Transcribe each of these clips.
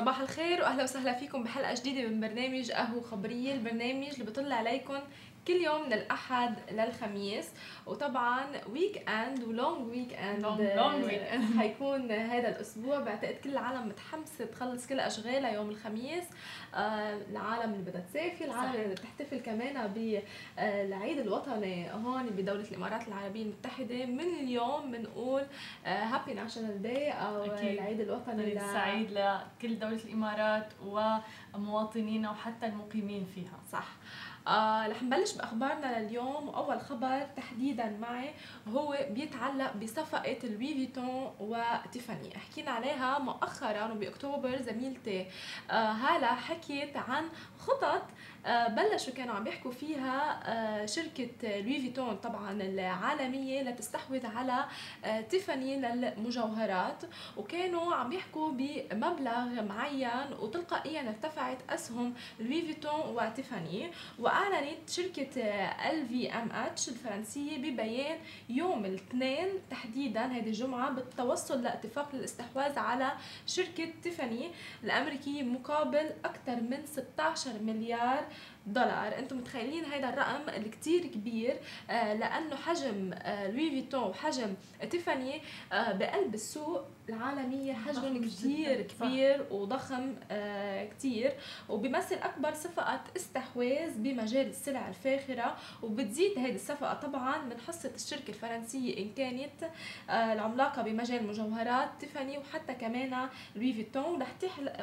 صباح الخير وأهلا وسهلا فيكم بحلقة جديدة من برنامج قهوة خبرية البرنامج اللي بيطل عليكم كل يوم من الأحد للخميس. وطبعا weekend و long week end long weekend حيكون هذا الأسبوع. بعتقد كل العالم متحمسة تخلص كل أشغالها يوم الخميس. آه العالم اللي بدها تسافر العالم اللي بتحتفل كمان بالعيد الوطني. هون بدولة الإمارات العربية المتحدة من اليوم بنقول Happy National Day أو أكيد. العيد الوطني سعيد لكل دولة الإمارات ومواطنينا وحتى المقيمين فيها. صح. آه رح نبلش بأخبارنا لليوم. واول خبر تحديدا معي هو بيتعلق بصفقة لوي فيتون وتيفاني. حكينا عليها مؤخرا وبأكتوبر زميلتي آه هالة حكيت عن خطط آه بلشوا كانوا عم يحكوا فيها آه شركة لوي فيتون طبعا العالمية لتستحوذ على آه تيفاني للمجوهرات. وكانوا عم يحكوا بمبلغ معين وتلقائيا ارتفعت أسهم لوي فيتون وتيفاني. وأعلنت شركة LVMH الفرنسية ببيان يوم الاثنين تحديدا هذه الجمعة بالتوصل لاتفاق للاستحواذ على شركة تيفاني الأمريكية مقابل أكثر من 16 مليار دولار. أنتم متخيلين هذا الرقم اللي كتير كبير آه لأنه حجم آه لوي فيتون وحجم تيفاني آه بقلب السوق العالمية حجم كتير كبير وضخم كتير. وبيمثل أكبر صفقة استحواذ بمجال السلع الفاخرة. وبتزيد هذه الصفقة طبعا من حصة الشركة الفرنسية إن كانت العملاقة بمجال المجوهرات تيفاني وحتى كمان لوي فيتون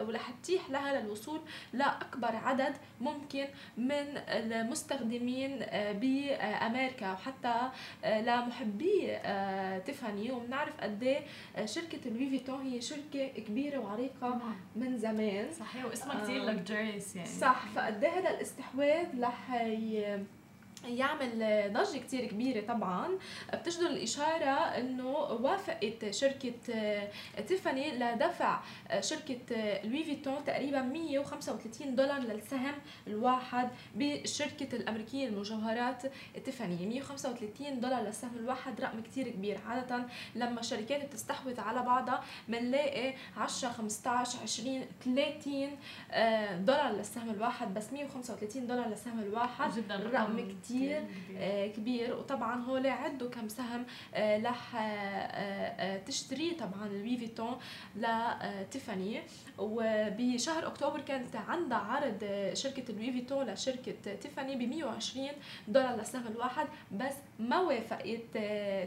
ورح تتيح لها للوصول لأكبر عدد ممكن من المستخدمين آه، بأمريكا وحتى آه، لمحبي آه، تيفاني. وبنعرف قد إيه شركة لوي فيتون هي شركة كبيرة وعريقة نعم. من زمان. صحيح واسمها كثير لكجريس يعني. صح. فقد إيه هذا الاستحواذ رح يعمل ضجة كتير كبيرة طبعا. بتجدر الإشارة أنه وافقت شركة تيفاني لدفع شركة لوي فيتون تقريبا 135 دولار للسهم الواحد بشركة الأمريكية المجوهرات تيفاني 135 دولار للسهم الواحد رقم كتير كبير. عادة لما الشركات بتستحوذ على بعضها بنلاقي 10 15 20 30 دولار للسهم الواحد. بس 135 دولار للسهم الواحد جدا رقم كتير كتير آه كبير. وطبعا هول عدوا كم سهم آه رح آه تشتريه طبعا لوي فيتون لتيفاني وبشهر أكتوبر كانت عندها عرض شركة لوي فيتون لشركة تيفاني ب 120 دولار للسهم الواحد بس ما وافقت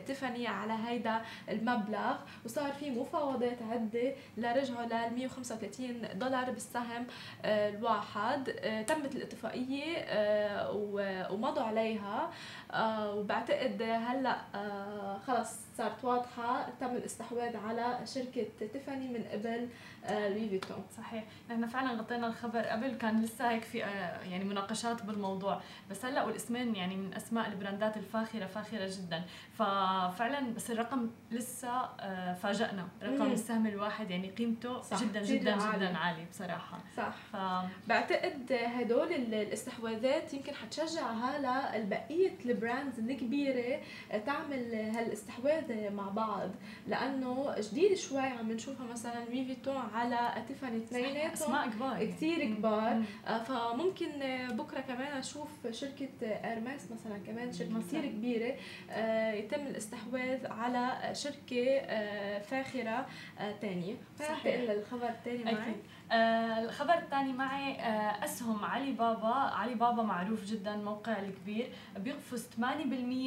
تيفاني على هيدا المبلغ وصار في مفاوضات عده لرجعوا لل 135 دولار بالسهم الواحد. تمت الاتفاقية ومضوا عليها. آه وبعتقد هلأ آه خلص. صارت واضحة تم الاستحواذ على شركة تيفاني من قبل آه لوي فيتون. صحيح. نحن فعلا غطينا الخبر قبل كان لسه هيك في آه يعني مناقشات بالموضوع. بس هلأ والاسمين يعني من أسماء البراندات الفاخرة فاخرة جدا. ففعلا بس الرقم لسه آه فاجئنا رقم. السهم الواحد يعني قيمته صح. جدا جدا عالي. جدا عالي بصراحة. صح. ف... بعتقد هدول الاستحواذات يمكن حتشجع لبقية ال brands الكبيرة تعمل هالاستحواذ مع بعض. لأنه جديد شوي عم نشوفها مثلا لوي فيتون على تيفاني اثنيناتهم أسماء كبار كثير كبار. آه، فممكن بكرة كمان أشوف شركة Hermès مثلا كمان شركة كثير كبيرة آه، يتم الاستحواذ على شركة آه، فاخرة ثانية صحيح. الخبر الثاني معي. آه الخبر الثاني معي آه أسهم علي بابا. علي بابا معروف جدا موقع الكبير. بيقفز 8%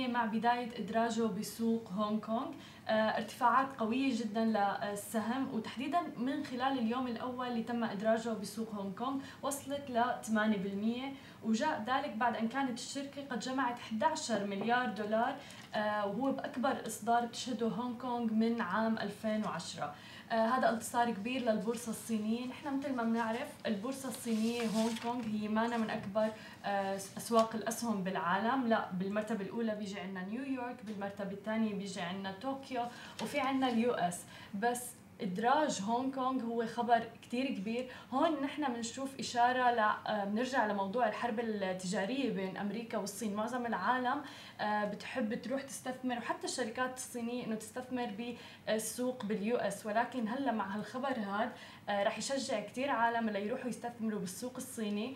مع بداية إدراجه بسوق هونغ كونغ. آه ارتفاعات قوية جدا للسهم. وتحديدا من خلال اليوم الأول اللي تم إدراجه بسوق هونغ كونغ وصلت ل 8% وجاء ذلك بعد أن كانت الشركة قد جمعت 11 مليار دولار آه وهو بأكبر إصدار تشهده هونغ كونغ من عام 2010 آه هذا انتصار كبير للبورصة الصينية. نحن مثل ما بنعرف البورصة الصينية هونغ كونغ هي مانا من أكبر آه أسواق الأسهم بالعالم. لا بالمرتبة الأولى بيجي عندنا نيويورك بالمرتبة الثانية بيجي عندنا طوكيو وفي عندنا ال US. بس إدراج هونغ كونغ هو خبر كتير كبير. هون نحن بنشوف إشارة ل آه، بنرجع لموضوع الحرب التجارية بين أمريكا والصين. معظم العالم آه، بتحب تروح تستثمر وحتى الشركات الصينية إنه تستثمر بالسوق بال US. ولكن هلأ مع هالخبر هذا آه، رح يشجع كثير عالم ليروحوا يستثمروا بالسوق الصيني.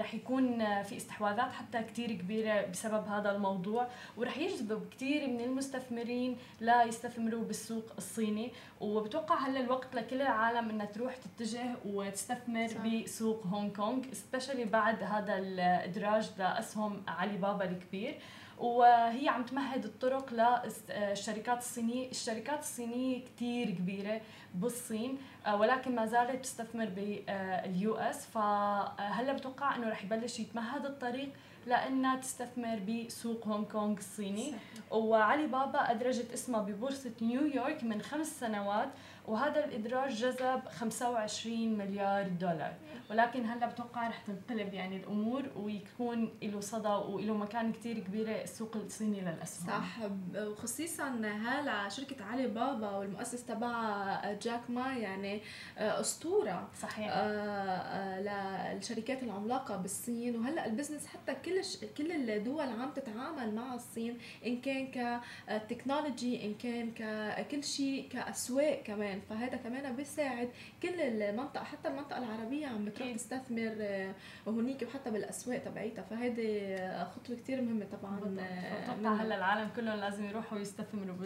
رح يكون في استحواذات حتى كثير كبيرة بسبب هذا الموضوع ورح يجذب كثير من المستثمرين لا يستثمروا بالسوق الصيني وبتوقع هلا الوقت لكل العالم انها تروح تتجه وتستثمر صح. بسوق هونغ كونغ specially بعد هذا الإدراج لاسهم علي بابا الكبير وهي عم تمهد الطرق للشركات الصينيه، الشركات الصينية كثير كبيرة بالصين آه، ولكن ما زالت تستثمر بال US. فهلا بتوقع إنه رح يبلش يتمهد الطريق لإنها تستثمر بسوق هونغ كونغ الصيني. صحيح. وعلي بابا أدرجت اسمها ببورصة نيويورك من خمس سنوات. وهذا الإدراج جذب 25 مليار دولار. ولكن هلا بتوقع رح تنقلب يعني الأمور ويكون له صدى وله مكان كثير كبيرة السوق الصيني للاسهم صح. وخصيصا هلا شركة علي بابا والمؤسس تبعها جاك ما يعني آه، أسطورة. صحيح. آه، آه، للشركات العملاقة بالصين. وهلا ال business حتى كل كل الدول عم تتعامل مع الصين إن كان كتكنولوجي إن كان ككل شيء كأسواق كمان. فهذا كمان بيساعد كل المنطقة حتى المنطقة العربية عم بتروح تستثمر هونيك وحتى بالأسواق تبعيتها. فهيدي خطوة كثير مهمة طبعا أتوقع هلأ العالم كلهم لازم يروحوا يستثمروا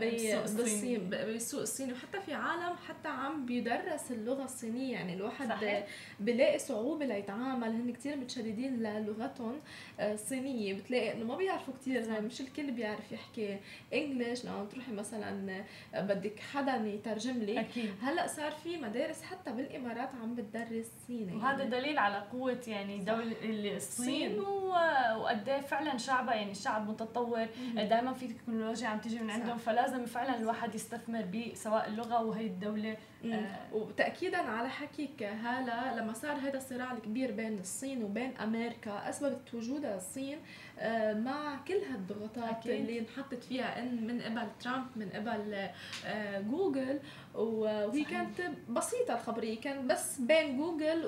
بالسوق الصيني. بالسوق الصيني. وحتى في عالم حتى عم بيدرس اللغة الصينية. يعني الواحد صحيح. بيلاقي صعوبة ليتعامل. هن كثير متشددين للغتهم الصينية. بتلاقي إنه ما بيعرفوا كثير مش الكل بيعرف يحكي إنجلش. لما تروحي مثلا بدك حدا يترجم لي أكيد. هلأ صار في مدارس حتى بالإمارات عم بتدرس صيني. وهذا يعني. دليل على قوة يعني دولة الصين وقد إيه فعلا شعبها يعني شعب متطور. دائما في تكنولوجيا عم تيجي من عندهم صح. فلازم فعلا الواحد يستثمر بسواء اللغة وهي الدولة. آه. وتاكيدا على حكيك هاله لما صار هذا الصراع الكبير بين الصين وبين أمريكا أثبتت وجودها الصين آه مع كل هالضغوطات. اللي انحطت فيها إن من قبل ترامب من قبل آه جوجل. وهي كانت بسيطة الخبرية كان بس بين جوجل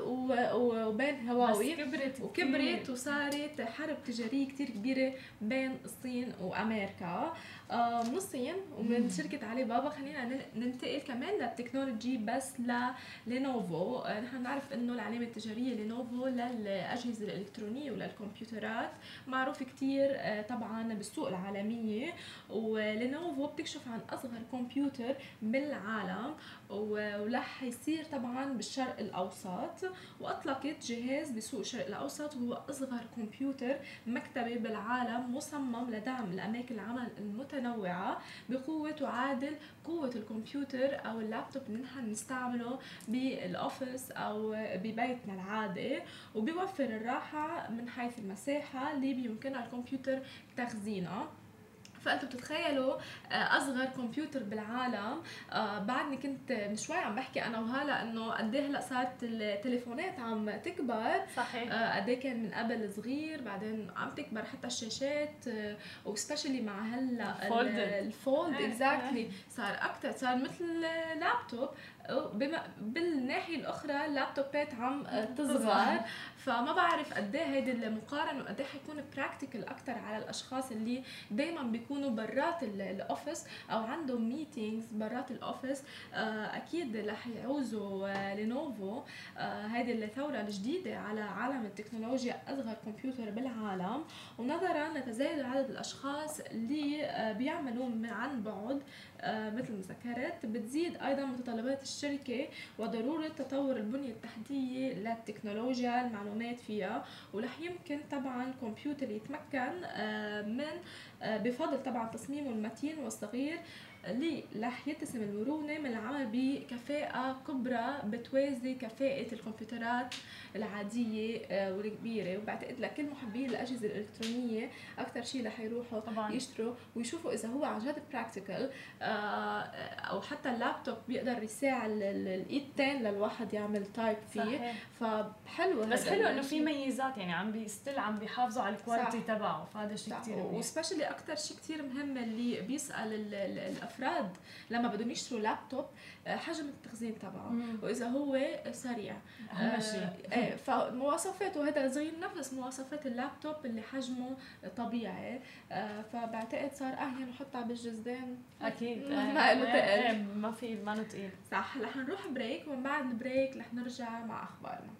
وبين هواوي. بس كبرت وكبرت وصارت حرب تجارية كتير كبيرة بين الصين وأمريكا. آه، من الصين ومن شركة علي بابا خلينا ننتقل كمان للتكنولوجي بس للينوفو آه، نحن نعرف إنه العلامة التجارية لينوفو للأجهزة الإلكترونية وللكمبيوترات. معروف كتير آه، طبعا بالسوق العالمية. ولينوفو بتكشف عن أصغر كمبيوتر بالعالم. ورح يصير طبعا بالشرق الأوسط. وأطلقت جهاز بسوق الشرق الأوسط وهو أصغر كمبيوتر مكتبي بالعالم مصمم لدعم الاماكن العمل المتنوعة بقوة تعادل قوة الكمبيوتر أو اللابتوب اللي نحن نستعمله بالأوفيس أو ببيتنا العادي. وبيوفر الراحة من حيث المساحة اللي بيمكنها الكمبيوتر تخزينها. فانتم بتتخيلوا آه، أصغر كمبيوتر بالعالم. آه، بعدني كنت من شوي عم بحكي أنا وهلا إنه قد إيه هلا صارت التليفونات عم تكبر. صحيح. آه، قد إيه كان من قبل صغير بعدين عم تكبر حتى الشاشات و specially مع هلا ال fold exactly صار أكثر صار مثل لابتوب بما بالناحية الأخرى ال laptopات عم تصغر فما بعرف قد إيه هيدي المقارنة وقد إيه حيكون practical أكثر على الأشخاص اللي دائما بيكونوا برات ال office أو عندهم meetings برات ال office آه، أكيد رح يعوزوا لينوفو آه، هيدي الثورة الجديدة على عالم التكنولوجيا أصغر كمبيوتر بالعالم. ونظرا لتزايد عدد الأشخاص اللي آه، بيعملوا عن بعد آه، مثل ما ذكرت بتزيد أيضا متطلبات الشركة وضرورة تطور البنية التحتية للتكنولوجيا المعلومات فيها. ورح يمكن طبعا الكمبيوتر يتمكن آه، من آه، بفضل طبعا تصميمه المتين والصغير اللي رح يتسم المرونة من العمل بكفاءة كبرى بتوازي كفاءة الكمبيوترات. العادية آه، والكبيرة. وبعتقد لكل محبي الأجهزة الإلكترونية أكثر شيء رح يروحوا طبعا. يشتروا ويشوفوا إذا هو عن جد practical آه، أو حتى اللابتوب بيقدر يساعد الإيدتان للواحد يعمل type فيه. صحيح. فحلو بس حلو إنه في ميزات يعني عم ب still عم بيحافظوا على ال quality تبعه. فهذا شيء كثير و specially لي أكثر شيء كثير مهم اللي بيسأل ال ال الأفراد لما بدهم يشتروا لابتوب آه، حجم التخزين تبعه. وإذا هو سريع. أهم شيء إيه فمواصفاته هذا صغير نفس مواصفات اللابتوب اللي حجمه طبيعي. آه، فبعتقد صار أهين نحطها بالجزدان. أكيد. ما له تقل. ما في ما له تقيل صح رح نروح break ومن بعد ال break رح نرجع مع أخبارنا.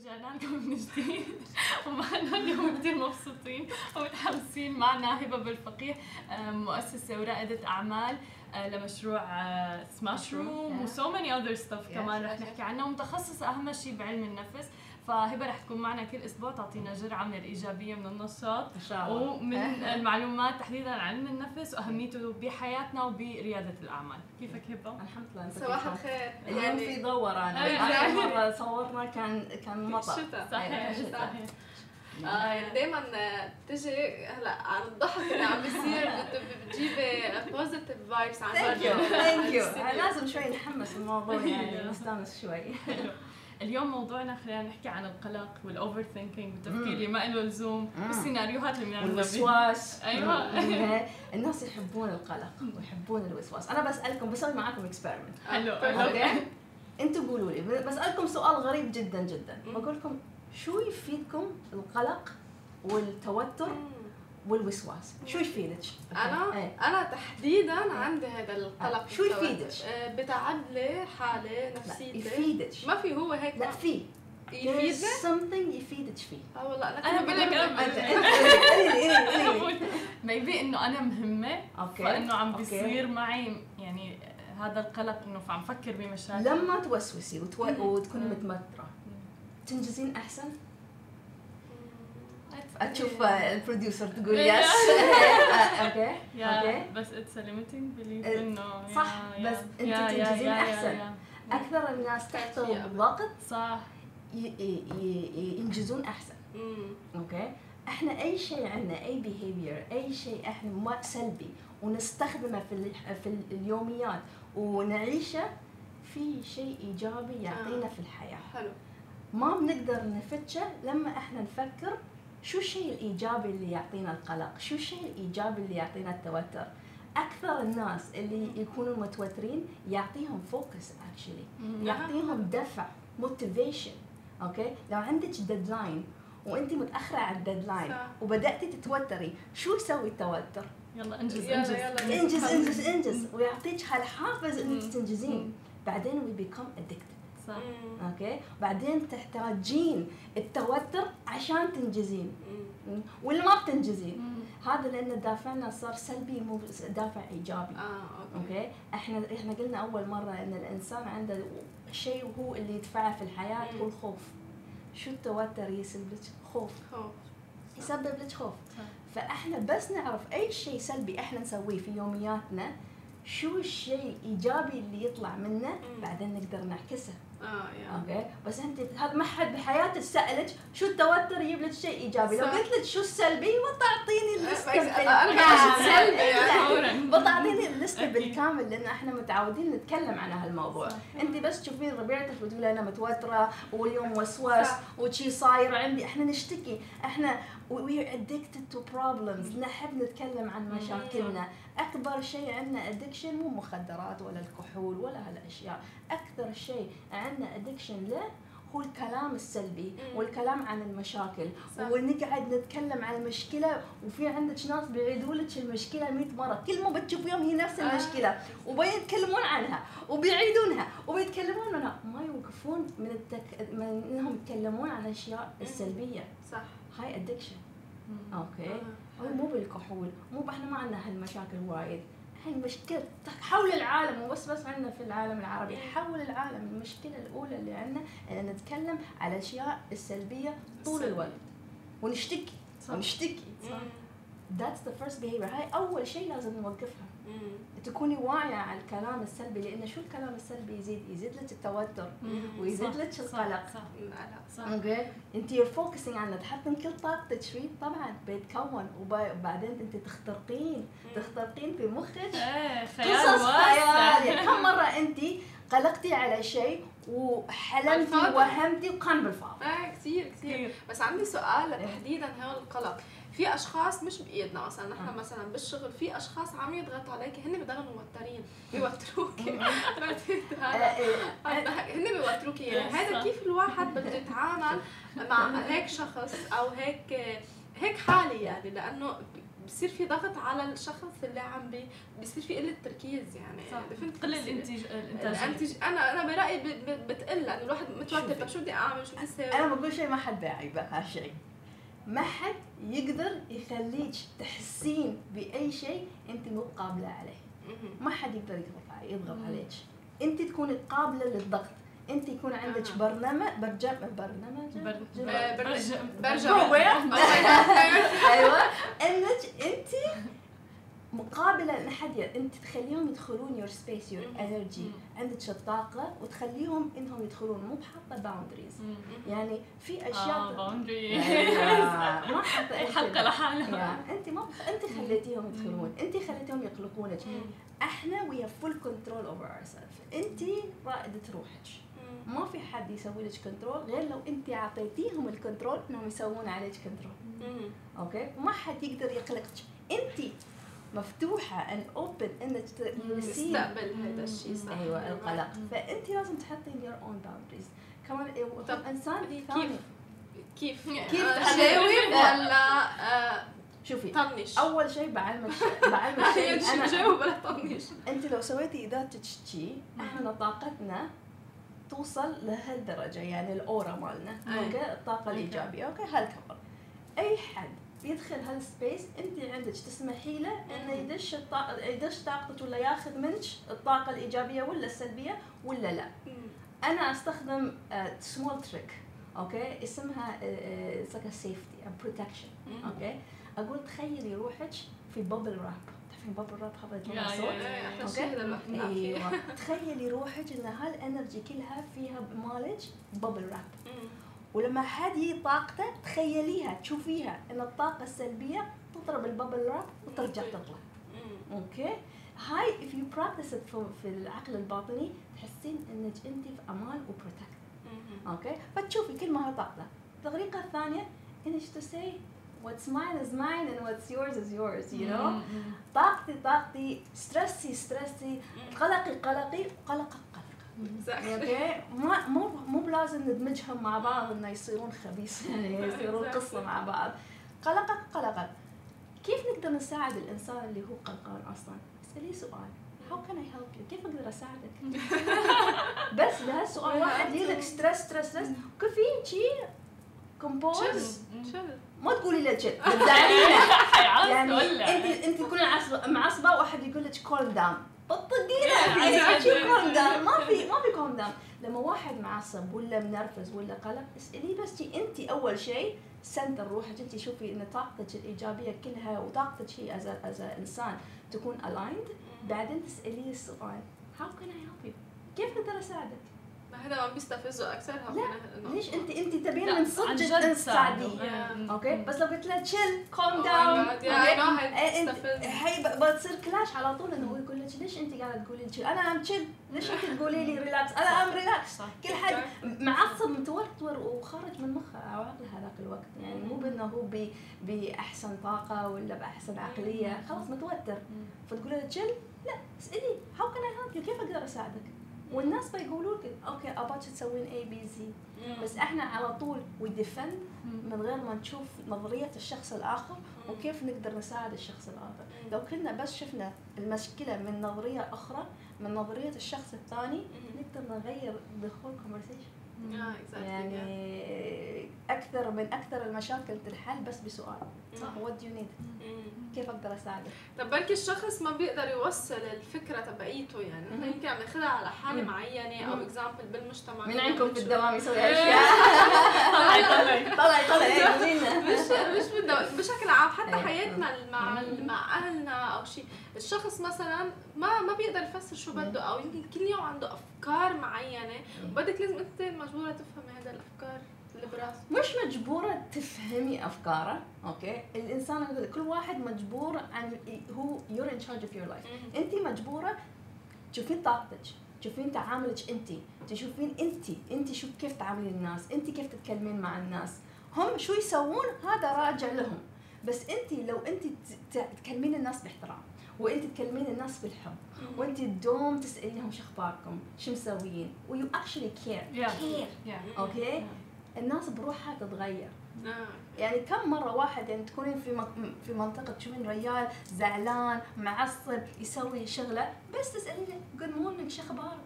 رجعنا لكم من جديد ومعنا اليوم كثير مبسوطين. ومتحمسين معنا هبة بالفقيه مؤسسة ورائدة أعمال آه، لمشروع Smash Room و so many other stuff كمان رح نحكي عنه. ومتخصصه أهم شيء بعلم النفس. فهبة رح تكون معنا كل أسبوع تعطينا جرعة من الإيجابية من النشاط إن شاء الله. ومن المعلومات تحديدا عن علم النفس وأهميته بحياتنا وبريادة الأعمال. كيفك هبة؟ الحمد لله أنت صباح الخير. اليوم في دوران اخر مرة صورنا كان كان مطر. الشتاء. صحيح صحيح. آه دائما تجي هلا عن الضحك اللي عم بيصير بتجيبي positive vibes عن thank you thank you لازم شوي نحمس الموضوع يعني نستانس شوي. اليوم موضوعنا خلينا نحكي عن القلق وال overthinking والتفكير اللي ما له لزوم والسيناريوهات اللي بنعملها والوسواس. أيوه. الناس يحبون القلق ويحبون الوسواس. أنا بسألكم بسوي معاكم experiment حلو okay؟ أنتوا قولوا لي بسألكم سؤال غريب جدا جدا. بقول لكم شو يفيدكم القلق والتوتر والوسواس. شو يفيدك؟ أنا؟ إيه؟ أنا تحديدا عندي هذا القلق شو يفيدك؟ بتعب لي حالي نفسيتي. يفيدك. ما في هو هيك لا في. يفيدك؟ something يفيدك فيه. آه والله أنا أنا بقول لك أنا maybe إنه أنا مهمة okay. فإنه عم بيصير معي يعني هذا القلق إنه عم فكر بمشاكل. لما توسوسي وتكوني متوترة تنجزين أحسن؟ تشوف ال producer تقول yes okay okay بس it's limiting belief إنه صح بس انت تنجزين أحسن. أكثر الناس تحت الضغط صح. ينجزون أحسن. okay إحنا أي شيء عندنا أي behavior أي شيء إحنا ما سلبي ونستخدمه في في اليوميات ونعيشه في شيء إيجابي يعطينا في الحياة. حلو. ما بنقدر نفتشه لما إحنا نفكر شو الشيء الإيجابي اللي يعطينا القلق؟ شو الشيء الإيجابي اللي يعطينا التوتر؟ أكثر الناس اللي يكونوا متوترين يعطيهم focus actually يعطيهم دفع motivation okay لو عندك deadline وأنت متأخرة على ال deadline صح. وبدأتي تتوتري شو يسوي التوتر؟ يلا انجز يلا انجز. انجز انجز انجز. ويعطيك هالحافز إنك. تنجزين. بعدين we become addicted. صح. مم. okay؟ بعدين تحتاجين التوتر عشان تنجزين. مم. ولا ما بتنجزين. مم. هذا لأن دافعنا صار سلبي مو دافع إيجابي. آه okay. okay؟ إحنا إحنا قلنا أول مرة إن الإنسان عنده شيء هو اللي يدفعه في الحياة. هو الخوف شو التوتر يسبب لك؟ خوف. خوف. يسبب لك خوف. صح. فإحنا بس نعرف أي شيء سلبي إحنا نسويه في يومياتنا شو الشيء الايجابي اللي يطلع منه. بعدين نقدر نعكسه. آه okay بس أنت هذا ما حد بحياتك سألك شو التوتر يجيب لك شيء إيجابي لو. قلت لك شو السلبي ما تعطيني ال list بس أنا بالكامل سلبي يعني. بتعطيني ال list. بالكامل لأن إحنا متعودين نتكلم عن هالموضوع. أنت بس تشوفين ربيعتك بتقولي أنا متوترة واليوم وسواس صح. وشي صاير عندي إحنا نشتكي إحنا we are addicted to problems. نحب نتكلم عن مشاكلنا. أكبر شيء عندنا addiction مو مخدرات ولا الكحول ولا هالأشياء. أكثر شيء عندنا addiction له هو الكلام السلبي مم. والكلام عن المشاكل. صح. ونقعد نتكلم عن المشكلة وفي عندك ناس بيعيدوا لك المشكلة 100 مرة. كل ما بتشوفيهم هي نفس آه. المشكلة وبيتكلمون عنها وبيعيدونها وبيتكلمون عنها. ما يوقفون من, التك... من إنهم يتكلمون عن الأشياء السلبية. صح. هاي addiction. okay. آه. هو مو بالكحول. مو إحنا ما عندنا هالمشاكل وايد. هاي المشكلة حول العالم مو بس بس عندنا في العالم العربي. حول العالم. المشكلة الأولى اللي عندنا أن نتكلم على الأشياء السلبية طول. الوقت. ونشتكي. صح. ونشتكي. مم. That's the first behavior. هاي أول شيء لازم نوقفها. مم. تكوني واعية على الكلام السلبي لأن شو الكلام السلبي؟ يزيد يزيد لك التوتر. ويزيد. لك. القلق. صح. صح. أوكي؟ انت you're focusing عنه تحطين كل طاقتك فيه طبعا بيتكون وب- وبعدين انت تخترقين. تخترقين في مخك. إيه خيال قصص خيالية. كم مرة انت قلقتي على شيء وحلمتي. وهمتي وكان بالفاضي؟ آه كثير كثير. بس عندي سؤال تحديدا هون القلق. في أشخاص مش بإيدنا. مثلا نحن آه. مثلا بالشغل في أشخاص عم يضغطوا عليك هن بضلوا موترين آه، هذا آه، هن بيوتروكي يعني Yes، هذا. كيف الواحد بده يتعامل مع هيك شخص أو هيك هيك حالي يعني؟ لأنه بصير في ضغط على الشخص اللي عم بي بصير في قلة تركيز يعني. صح. فهمت قل كيف بصير؟ الانتاج الانتج أنا أنا برأيي بتقل لأنه الواحد متوتر. طب شو بدي أعمل؟ شو بدي أسوي؟ أنا بقول شيء ما حد بيعيبه هالشيء ما حد يقدر يخليك تحسين بأي شيء أنت مو قابلة عليه. ما حد يقدر يضغط يضغط. عليك أنت تكوني قابلة للضغط أنت يكون عندك آه. برنامج برجم برنامج بر- جم- بر- برج- برج- برجع Program. Oh. أيوه انك أنت مقابلة ان حد أنت تخليهم يدخلون يور سبيس يور. انرجي. عندك الطاقه وتخليهم إنهم يدخلون مو بحاطة باوندريز. يعني في آه أشياء باوندري أيوة، ما حاطة اي أي حلقه. لحالها يا، أنت ما أنت خليتيهم يدخلون أنت خليتيهم يقلقونك. إحنا we have full control over ourself أنت رائدة روحك. ما في حد يسوي لك control غير لو أنت أعطيتيهم ال control إنهم يسوون عليك control. okay؟ وما حد يقدر يقلقك. أنت مفتوحة ان open انك تستقبل هذا الشيء صح. أيوه القلق. فأنت لازم تحطين your own boundaries. كمان إيه، طب إنسان كيف؟ ثاني. كيف؟ كيف آه،؟ جاوب ولا آه، شوفي طنش؟ أول شيء بعلمك بعلمك شيء. أنا جاوب ولا طنش. أنت لو سويتي إذا تشتكي إحنا طاقتنا توصل لهالدرجة يعني ال aura مالنا. okay؟ الطاقة الإيجابية. okay؟ هالكبر. أي حد بيدخل هال space انت عندك تسمحي له إنه. يدش يدش طاقتك ولا ياخذ منك الطاقة الإيجابية ولا السلبية ولا لا. أنا أستخدم small trick okay اسمها it's safety protection. okay أقول تخيلي روحك في bubble wrap تعرفين bubble wrap صوت هذا نعرف فيه. أيوه تخيلي روحك إن هال energy كلها فيها مالك bubble wrap. ولما هذه طاقته تخيليها تشوفيها إن الطاقة السلبية تضرب ال bubble wrap وترجع تطلع. okay؟ هاي if you practice it في- العقل الباطني تحسين إنك أنت في أمان و protected. okay؟ فتشوفي كل ما طاقته. الطريقة الثانية انك to say what's mine is mine and what's yours is yours you know طاقتي طاقتي stressي stressي قلقي قلقي قلقك. okay ما مو مو بلازم ندمجهم مع بعض إنه يصيرون خبيث. يعني يصيرون قصة مع بعض. قلقك قلقك كيف نقدر نساعد الإنسان اللي هو قلقان أصلا؟ اسأليه سؤال. How can I help you؟ كيف أقدر أساعدك؟ بس بهالسؤال واحد يجيلك ستريس ستريس ستريس كفي شي كومبوز ما تقولي له حيعصب يعني انت أنت تكوني عصبه معصبة واحد يقول لك كول داون جداً. كول داون ما في ما في كول داون لما واحد معصب ولا منرفز ولا قلق اسأليه بس انت أول شيء سنتر روحك انت شوفي إن طاقتك الإيجابية كلها وطاقتك هي از از انسان تكون aligned بعدين تساليه السؤال. how can I help you كيف أقدر أساعدك؟ هذا ما بيستفزه أكثر لا، ليش انت أنت تبين من صدق جد. تساعديه. okay. بس لو قلت له chill calm down. هي ب- بتصير clash على طول إنه هو يقول لك ليش أنت قاعدة تقولي لي chill؟ I am chill ليش أنت تقولي لي relax I am relaxed كل حد معصب متوتر وخارج من مخه. أو عقله هذاك الوقت. يعني مو بإنه هو بأحسن طاقة ولا بأحسن عقلية. خلاص متوتر. فتقول له chill لا اسألي. how can I help كيف أقدر أساعدك؟ والناس بيقولوا لك okay أبغاك تسوين A B C بس إحنا على طول و defend من غير ما نشوف نظرية الشخص الآخر وكيف نقدر نساعد الشخص الآخر. لو كنا بس شفنا المشكلة من نظرية أخرى من نظرية الشخص الثاني نقدر نغير whole conversation. يعني أكثر من أكثر المشاكل تنحل بس بسؤال صح. do you need كيف أقدر أساعدك طب بركي الشخص ما بيقدر يوصل الفكرة تبعيته يعني يمكن عم ناخذها على حالة. معينة أو. اكزامبل بالمجتمع من كنا عندكم في. الدوام يسوي إيه. اشياء طلعي طلعي طلعي طلعي مش مش. بشكل عام حتى إيه. حياتنا مع. مع أهلنا أو شيء الشخص مثلا ما ما بيقدر يفسر شو. بده أو يمكن كل يوم عنده أفكار معينة. وبدك لازم أنت مجبورة تفهمي هذا الأفكار اللي مش مجبورة تفهمي أفكاره، أوكي؟ الإنسان كل واحد مجبور عن هو you're in charge of your life، أنت مجبورة تشوفين طاقتك، تشوفين تعاملك أنت، تشوفين أنت، أنت شو كيف تعاملين الناس، أنت كيف تتكلمين مع الناس، هم شو يسوون؟ هذا راجع لهم، بس أنت لو أنت ت- ت- تكلمين الناس باحترام، وأنت تكلمين الناس بالحب، وأنت دوم تسأليهم شو أخباركم، شو مسويين، و you Yeah. care، Yeah. okay؟ الناس بروحها تتغير. آه. يعني كم مرة واحد يعني تكونين في في منطقة تشوفين ريال زعلان معصب يسوي شغلة بس تسألينه good morning شو أخبارك؟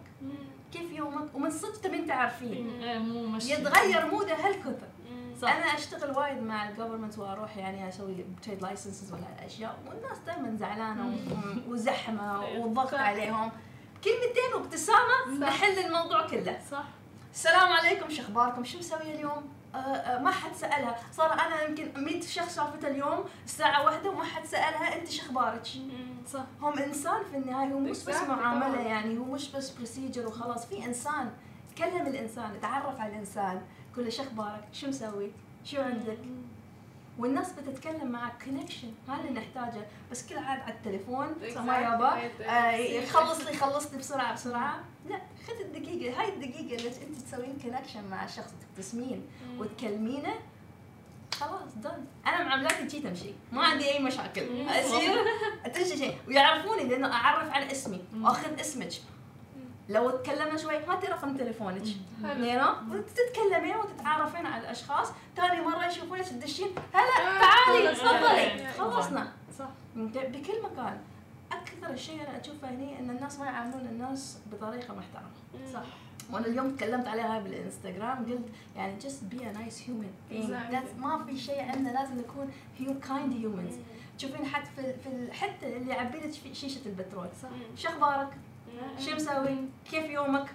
كيف يومك؟ ومن صدق تبين تعرفين إيه، يتغير موده هالكثر صح. أنا أشتغل وايد مع ال government وأروح يعني أسوي trade licenses ولا أشياء والناس دائما زعلانة وزحمة وضغط صح. عليهم. كلمتين وابتسامة نحل الموضوع كله. صح. السلام عليكم شو أخباركم؟ شو مسوية اليوم؟ آه آه ما حد سألها. صار أنا يمكن 100 شخص شافته اليوم الساعة واحدة وما حد سألها أنت شو أخبارك؟ صح. هم إنسان في النهاية هو مش بس معاملة. يعني هو مش بس بروسيجر وخلاص. في إنسان كلم الإنسان تعرف على الإنسان. قول له شو أخبارك؟ شو مسوي؟ شو عندك؟ والناس بتتكلم معك connection هذا اللي نحتاجه. بس كل عاد على التليفون. ما يابا آه،. خلص لي خلص لي بسرعة بسرعة. لا خذ الدقيقة هاي الدقيقة اللي أنت تسوين connection مع الشخص تبتسمين وتكلمينه خلاص then أنا معاملاتي شي تمشي. ما عندي أي مشاكل. اصير تمشي شيء ويعرفوني لأنه أعرف على اسمي. وأخذ اسمك. لو تكلمنا شوي هاتي رقم تليفونك. نو تتكلمين وتتعرفين على الأشخاص. ثاني مرة يشوفونك تدشين هلا آه، تعالي. تفضلي. آه، خلصنا. صح. بكل مكان. أكثر شيء أنا أشوفه هني إن الناس ما يعاملون الناس بطريقة محترمة. صح. وأنا اليوم تكلمت عليها بالإنستغرام قلت يعني just be a nice human Exactly. ما في شيء عندنا لازم نكون kind humans. تشوفين حتى في حتى اللي يعبي لك شيشة البترول. صح. شو أخبارك؟ شو مسوي؟ كيف يومك؟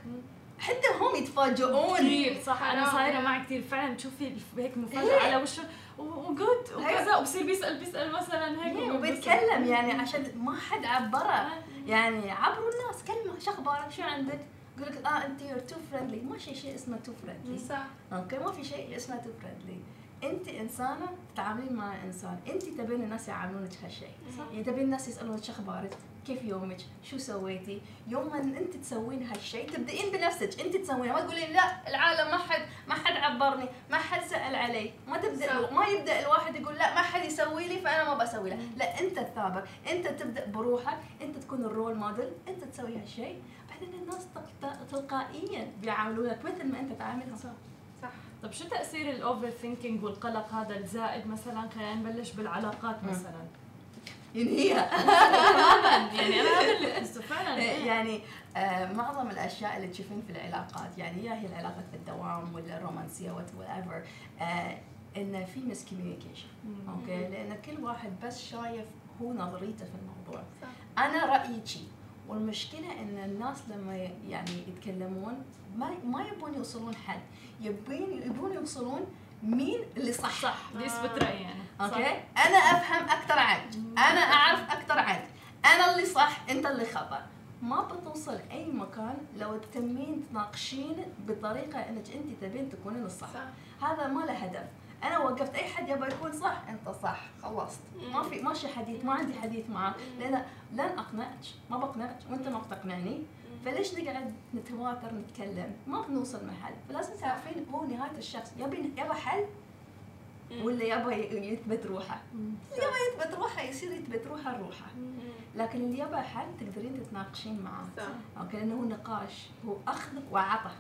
حتى هم يتفاجئون كثير صح أنا. صايرة معي كثير فعلا بتشوفي هيك مفاجأة إيه. على وشه وجود وكذا وبصير بيسال بيسأل مثلا هيك إيه،. وبيتكلم يعني عشان ما حد عبره. يعني عبروا الناس كلمة شو أخبارك؟ شو عندك؟ يقول لك آه أنت you're too friendly ما في شيء اسمه too friendly صح okay ما في شيء اسمه too friendly أنت إنسانة تتعاملين مع إنسان أنت تبين الناس يعاملونك هالشيء صح. يعني تبين الناس يسألونك شو أخبارك كيف يومك؟ شو سويتي؟ يوم ما انت تسوين هالشيء تبدأين بنفسك. انت تسوينه ما تقولين لا العالم ما حد ما حد عبرني ما حد سأل علي. ما تبدأ. ما يبدأ الواحد يقول لا ما حد يسوي لي فأنا ما بسوي له. لا انت الثابر انت تبدأ بروحك انت تكون ال role model انت تسوي هالشيء بعدين الناس تلق- تلقائيا بيعاملونك مثل ما انت تعاملهم. صح. صح. طب شو تأثير ال overthinking والقلق هذا الزائد مثلا؟ خلينا نبلش بالعلاقات. مثلا. ينهيها يعني أنا هذا اللي فعلا إيه. يعني آه معظم الأشياء اللي تشوفين في العلاقات يعني يا هي العلاقات في الدوام ولا الرومانسية whatever آه إن في miscommunication. okay؟ لأن كل واحد بس شايف هو نظريته في الموضوع. صح. أنا رأيي شي والمشكلة إن الناس لما يعني يتكلمون ما ما يبون يوصلون حد. يبين يبون يوصلون مين اللي صح؟ صح بدي اثبت رأيي يعني أوكي؟ أنا أفهم أكثر عنك أنا أعرف. أكثر عنك أنا اللي صح أنت اللي خطأ. ما بتوصل أي مكان لو تتمين تناقشين بطريقة إنك أنت تبين تكونين الصح. صح. هذا ما له هدف. أنا وقفت أي حد يبغى يكون صح أنت صح. خلصت. ما في ماشي حديث ما عندي حديث معك. لأن لن أقنعك ما بقنعك. وأنت ما بتقنعني. فليش نقعد نتواتر نتكلم؟ ما بنوصل محل. فلازم تعرفين هو نهاية الشخص. يبي يبغى حل ولا يبغى يثبت روحه؟ يبغى يثبت روحه يصير يثبت روحه روحه. لكن اللي يبغى حل تقدرين تتناقشين معاه. صح. okay لأنه هو نقاش هو أخذ وعطى.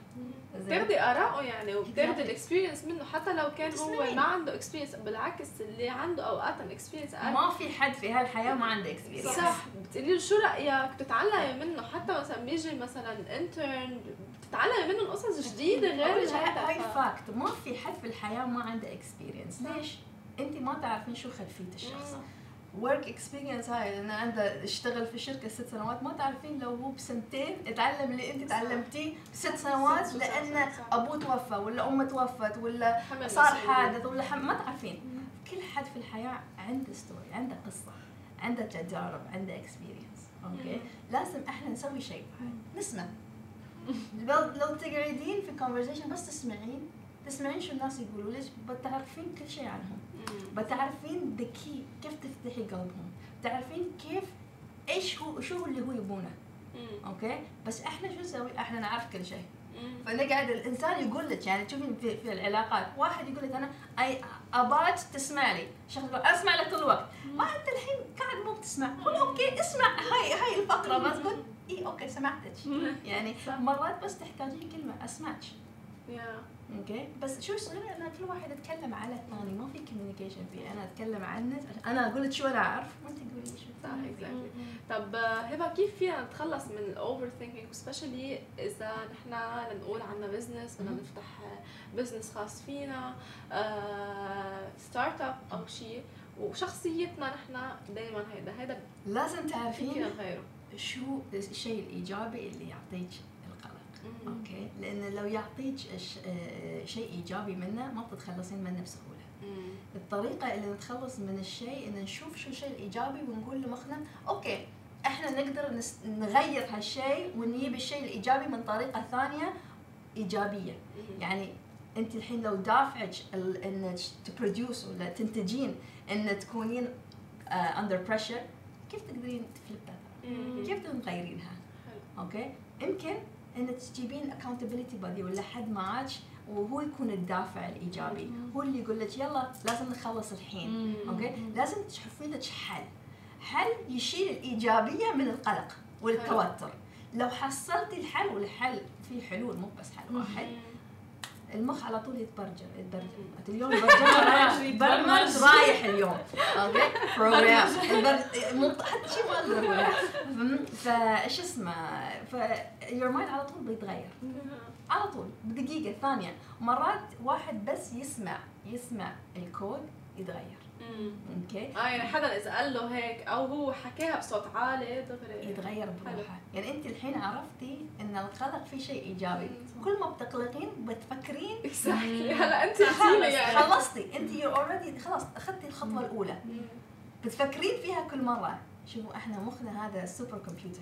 زين؟ بتاخدي آراءه يعني وبتاخدي Exactly. ال experience منه حتى لو كان هو. ما عنده experience بالعكس اللي عنده أوقات الاكسبيرينس ما في حد في هالحياة ما عنده experience صح. بتقولي له شو رأيك؟ بتتعلمي منه. حتى مثلا بيجي مثلا intern بتتعلمي منه قصص جديده غير هاي fact ما في حد في الحياة ما عنده experience. ليش؟ أنت ما تعرفين شو خلفية الشخص. work experience هاي انه عنده أشتغل في شركة ست سنوات. ما تعرفين لو هو بسنتين اتعلم اللي أنت تعلمتيه بست سنوات لأن. أبوه توفى ولا أمه توفت ولا صار. حادث ولا حم... ما تعرفين. كل حد في الحياة عنده story عنده قصة عنده تجارب عنده experience okay؟ لازم إحنا نسوي شيء نسمع. لو تقعدين في conversation بس تسمعين. تسمعين شو الناس يقولوا لك بتعرفين كل شيء عنهم. بتعرفين ذكي كيف تفتحي قلبهم. تعرفين كيف إيش هو شو اللي هو يبونه. أوكي؟ بس إحنا شو نسوي؟ إحنا نعرف كل شيء. فنقعد الإنسان يقول لك يعني تشوفين في, في العلاقات واحد يقول لك أنا اي اباك تسمع لي. شخص يقول أسمع لك طول الوقت ما أنت الحين قاعد مو بتسمع. قول أوكي اسمع. هاي هاي الفقرة. بس قول اي أوكي سمعتك. يعني مرات بس تحتاجين كلمة أسمعك. يا أوكي؟ بس شو يصير ان كل واحد يتكلم على الثاني ما في communication في أنا أتكلم عنك أنا أقول لك شو أنا أعرف. وانت تقولي لي شو صح. exactly طب آه، هبة كيف فينا نتخلص من ال overthinking especially إذا نحن لنقول عندنا business بدنا. نفتح business خاص فينا startup أو شيء. وشخصيتنا نحن دائما هيدا. هيدا لازم تعرفين شو الشيء الإيجابي اللي يعطيك أوكي لأن لو يعطيك آه، شيء إيجابي منه ما بتتخلصين منه بسهولة مم. الطريقة اللي نتخلص من الشيء إن نشوف شو الشيء الايجابي ونقول لمخنا أوكي إحنا نقدر نس- نغير هالشيء ونجيب الشيء الإيجابي من طريقة ثانية إيجابية مم. يعني أنت الحين لو دافعك ال- إنك ت produce ولا تنتجين إن تكونين under pressure كيف تقدرين تقلبيها مم. كيف تقدرين تغيرينها. أوكي يمكن انك تجيبين accountability buddy ولا حد معك وهو يكون الدافع الإيجابي. هو اللي يقول لك يلا لازم نخلص الحين. أوكي؟ لازم تشوفي لك حل. حل يشيل الإيجابية من القلق والتوتر. لو حصلتي الحل والحل في حلول مو بس حل واحد. المخ على طول يتبرجل مم. اليوم. برمج رايح اليوم. أوكي؟ بروجرام حتى شيء ما أقدر؟ فايش اسمه؟ ف يور مايند على طول بيتغير. على طول بدقيقة ثانية. مرات واحد بس يسمع يسمع الكود يتغير. أوكي. آه يعني حدا إذا قال له هيك أو هو حكاها بصوت عالي دغري يتغير بروحه. يعني أنت الحين عرفتي إن القلق في شيء إيجابي. كل ما بتقلقين بتفكرين. exactly هلا أنت يعني. خلصتي. أنت already خلاص أخذتي الخطوة الأولى. بتفكرين فيها كل مرة. شوفوا إحنا مخنا هذا super computer.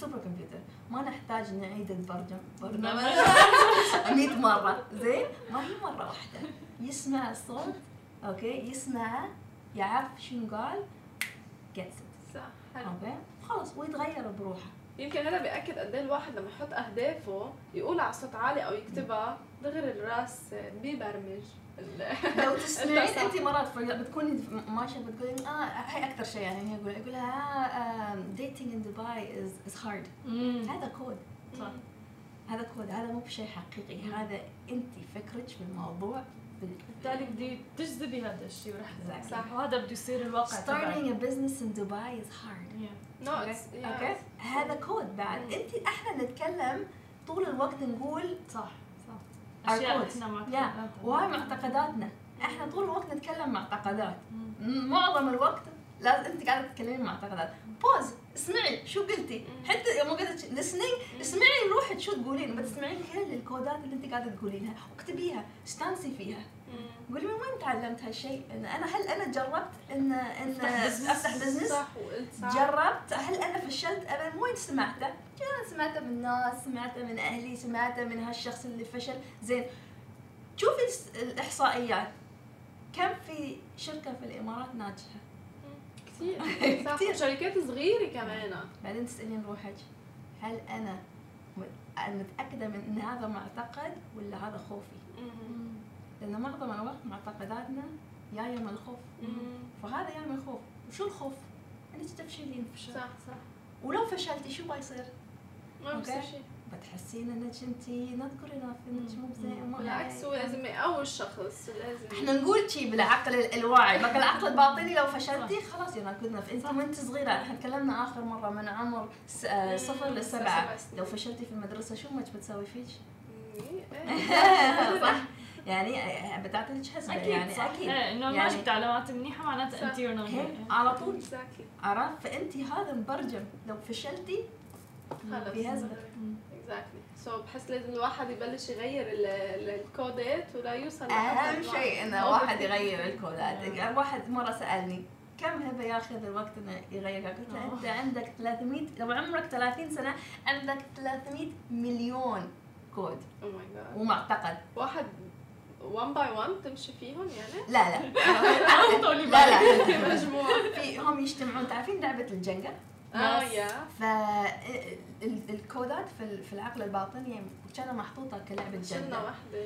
super computer ما نحتاج نعيد البرمج برنامج برنامج. 100 مرة. زين؟ ما هي مرة واحدة. يسمع الصوت. أوكي؟ يسمعه يعرف شنو قال it. صح حلو. أوكي؟ خلاص ويتغير بروحه. يمكن هذا بياكد قد إيه الواحد لما يحط أهدافه يقول على صوت عالي أو يكتبها دغري الرأس بيبرمج ال- لو تسمعين. انت مرات بتكوني ماشيه بتقولين آه هاي أكثر شيء يعني هي يقول لها dating in دبي is is hard. هذا كود صح. هذا كود هذا مو بشيء حقيقي. هذا انت فكرك في الموضوع. بال- بالتالي بدي تجذبي هذا الشيء ورح Exactly. صح وهذا بده يصير الواقع starting a business in Dubai is hard Yeah. No, yeah. أوكي هذا كود بعد. انت إحنا نتكلم طول الوقت نقول صح صح أشياء. إحنا. وهاي معتقداتنا إحنا طول الوقت نتكلم معتقدات. معظم الوقت لازم انت قاعدة تتكلمين معتقدات pause اسمعي شو قلتي. حتى يوم قلت listening اسمعي روحك شو تقولين بس اسمعين كل الكودات اللي انت قاعدة تقولينها واكتبيها استأنسي فيها. قولي من وين تعلمت هالشيء؟ إن أنا هل أنا جربت ان إن. أفتح business جربت؟ هل أنا فشلت؟ ابدا من وين سمعته؟ أنا سمعته من ناس سمعته من أهلي سمعته من هالشخص اللي فشل. زين شوفي الإحصائيات. كم في شركة في الإمارات ناجحة؟ كثير صح كتير. وشركات صغيرة كمان بعدين تسألين روحك هل أنا متأكدة من إن هذا معتقد ولا هذا خوفي؟ لأن معظم الوقت معتقداتنا جاية من الخوف. فهذا جاي من الخوف وشو الخوف؟ إنك تفشلين صح صح ولو فشلتي شو بيصير؟ ما أوكي. شيء بتحسين انك انت not good enough انك مو زين مو بالعكس هو. لازم يقوي الشخص لازم إحنا نقول شي بالعقل ال- الواعي بقى العقل الباطني لو فشلتي خلاص يا كنا أنت صح. وأنت صغيرة إحنا تكلمنا آخر مرة من عمر آه،. صفر سبع لسبعة. لو فشلتي في المدرسة شو مش بتسوي فيك؟ إيه. صح يعني آه، بتعطيك حسبه أكيد يعني صح أكيد إيه، إنه ما يعني- جبت علامات منيحة معناتها صح. أنت your هيك على طول. عرفت فأنت هذا مبرجم لو فشلتي خلص في هزة. exactly so بحس لازم الواحد يبلش يغير ال- ال- الكودات ولا يوصل أهم شيء انه واحد يغير الكودات يعني واحد مرة سألني كم هبة ياخذ الوقت إنه يغيرها؟ قلت له أنت عندك 300 لو عمرك 30 سنة عندك 300 مليون code. oh my God ومعتقد واحد 1 by 1 تمشي فيهم يعني؟ لا لا. طولي لا لا. مجموعة. في هم يجتمعون تعرفين لعبة ال Jenga آه. يا فالكودات في ال- في العقل الباطني كانت محطوطة كلعبة شلنا Jenga وحدة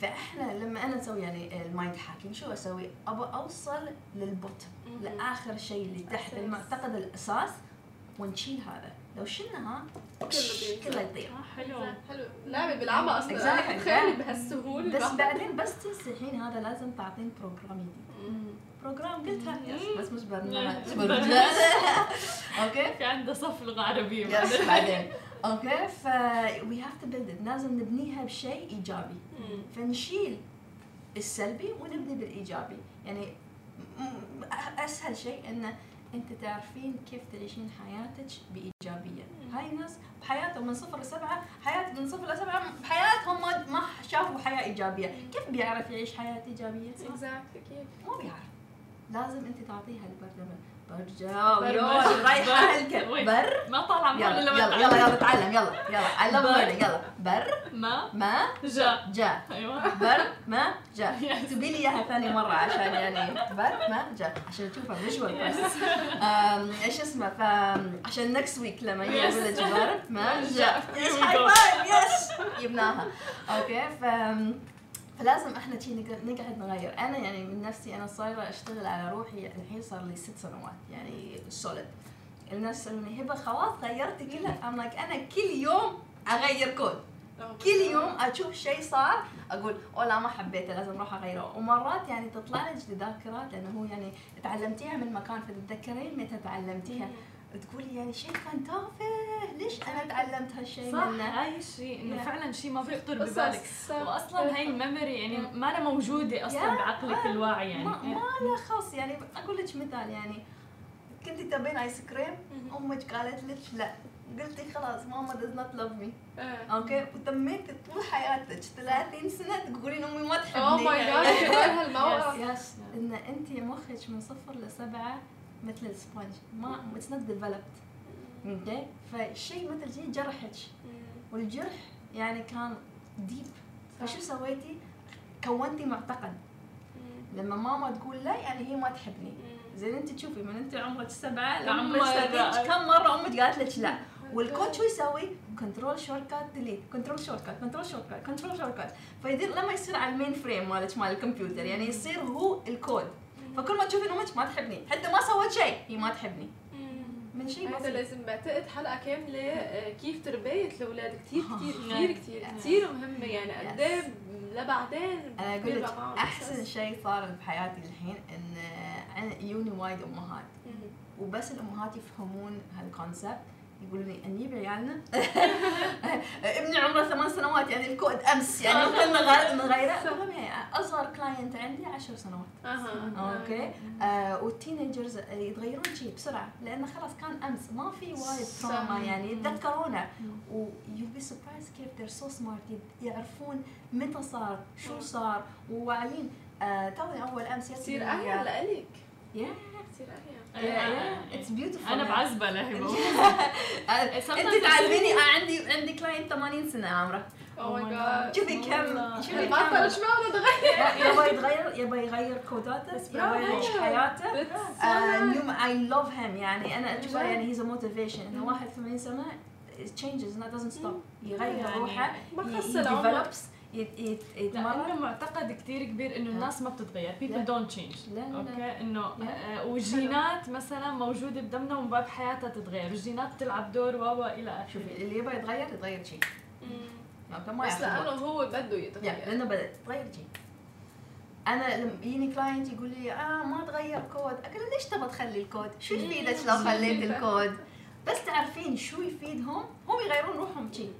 فإحنا لما أنا أسوي يعني ال mind hacking شو أسوي؟ ابى أوصل لل bottom. لآخر شيء اللي تحت. المعتقد الأساس ونشيل هذا لو شلناها كله يطير آه، حلو حلو لعبة بيلعبها أصلا Exactly. تخيلي بهالسهولة بس بعدين بس تنسحين هذا لازم تعطين program جديد. program قلتها. بس مش برنامج. برنامج. أوكي؟ في عندها صف لغه عربيه بعدين. أوكي؟ ف we have to build لازم نبنيها بشيء إيجابي. فنشيل السلبي ونبني بالإيجابي. يعني أسهل شيء إنه أنت تعرفين كيف تعيشين حياتك بإيجابية. هاي الناس بحياتهم من صفر لسبعة حياة من صفر لسبعة بحياتهم ما ما شافوا حياة إيجابية. كيف بيعرف يعيش حياة إيجابية؟ اكزاكتلي كيف؟ ما بيعرف. لازم انت تعطيها البرنامج برجع. برمجة. يوه رايحة وين؟ بر. ما طالعه من يلا يلا. يلا يلا تعلم يلا يلا. Learning يلا. بر. ما؟ ما؟ جاء جاء أيوه. بر ما Yes. اكتبي لي إياها ثاني مرة عشان يعني بر ما؟ جاء عشان تشوفها فيجوال بس. إيش اسمه؟ عشان نكست ويك لما. يقول لك بر. ما؟ Here يس هاي. فايف يس جبناها أوكي ف فلازم إحنا شي نق- نقعد نغير. أنا يعني من نفسي أنا صايرة أشتغل على روحي الحين صار لي ست سنوات يعني سوليد الناس يسالوني هبة خلاص غيرتي كلها؟ I'm like أنا كل يوم أغير كود كل يوم أشوف شيء صار أقول أو لا ما حبيته لازم أروح أغيره. ومرات يعني تطلع لك ذاكرات لأنه هو يعني تعلمتيها من مكان فتتذكرين متى تعلمتيها؟ تقولي يعني شيء كان تافه. ليش أنا تعلمت هالشيء صح منه؟ هاي الشيء إنه Yeah. فعلا شيء ما بيخطر. ببالك. واصلا هاي ال memory يعني ما أنا موجودة أصلا Yeah. بعقلك الواعي يعني. ما, ما له خاص يعني. أقول لك مثال يعني. كنتي تبين ايس كريم. أمك قالت لك لا. قلتي خلاص ماما does not love me. okay؟ وتميتي طول حياتك. 30 سنة تقولين أمي ما oh تحبني my God هالموقف إن انت مخك من صفر لسبعة. مثل ال sponge. ما it's not developed okay فالشيء مثل شيء جرحك والجرح يعني كان deep فشو سويتي؟ كونتي معتقد. لما ماما تقول لا يعني هي ما تحبني. زين انت تشوفي من انت عمرك سبعة لعمرك سنتين كم مرة أمك قالت لك لا؟ والكود شو يسوي؟ control shortcut delete control shortcut control shortcut control shortcut فيدير لما يصير على ال mainframe مالك مال الكمبيوتر يعني يصير هو الكود. فكل ما تشوفي أمك ما تحبني حتى ما سوت شيء هي ما تحبني. من شيء هذا بسيط لازم بعتقد حلقة كاملة آه، كيف تربيه الاولاد كثير كثير آه. كثير كثير كثير مهمة. يعني قد إيه لبعدين أنا أقول لك أحسن. شيء صار بحياتي الحين إن يوني وايد أمهات. وبس الأمهات يفهمون هال concept يقولوا لي نجيب عيالنا ابني عمره ثمان سنوات يعني الكود أمس يعني ممكن نغير- نغيره أصغر client عندي عشر سنوات. أها. okay. آه. وال teenagers يتغيرون شيء بسرعة لأنه خلاص كان أمس. ما في وايد. trauma يعني يتذكرونه. و you'll be surprised كيف so smart يد- يعرفون متى صار شو صار. وواعيين. آه توني أول أمس يصير تصير اهيا لإلك. Beautiful. أنا بعزبه لهبه أنت تعلميني أنا عندي عندي كلاينت 80 سنة عمرة. أو ماي Oh جاد شوفي. كم شوفي ما كم بدنا نتغير يبغى يتغير يبغى يغير كوداته يبغى يعيش حياته. نيوم اي لوف هيم يعني أنا اشوفه يعني هيز موتيفيشن إنه 81 سنة changes. It doesn't stop. يغير يعني روحه. ما ي- خص العمر يديفلوبس يت- يت- لأنه يتمرن معتقد كثير كبير إنه الناس ما بتتغير. لا. people don't change. لا لا لا. okay؟ إنه لا. آه، والجينات مثلا موجودة بدمنا ومن باب حياتها تتغير. الجينات تلعب دور و و إلى آخره. شوفي اللي يبغى يتغير يتغير شيء ما بس لأنه. هو بده يتغير. لأنه بدات تغير شيء أنا لما يجيني client يقول لي آه ما تغير كود أقول له ليش تبغى تخلي الكود؟ شو يفيدك لو خليت؟ الكود؟ بس تعرفين شو يفيدهم؟ هم يغيرون روحهم شيء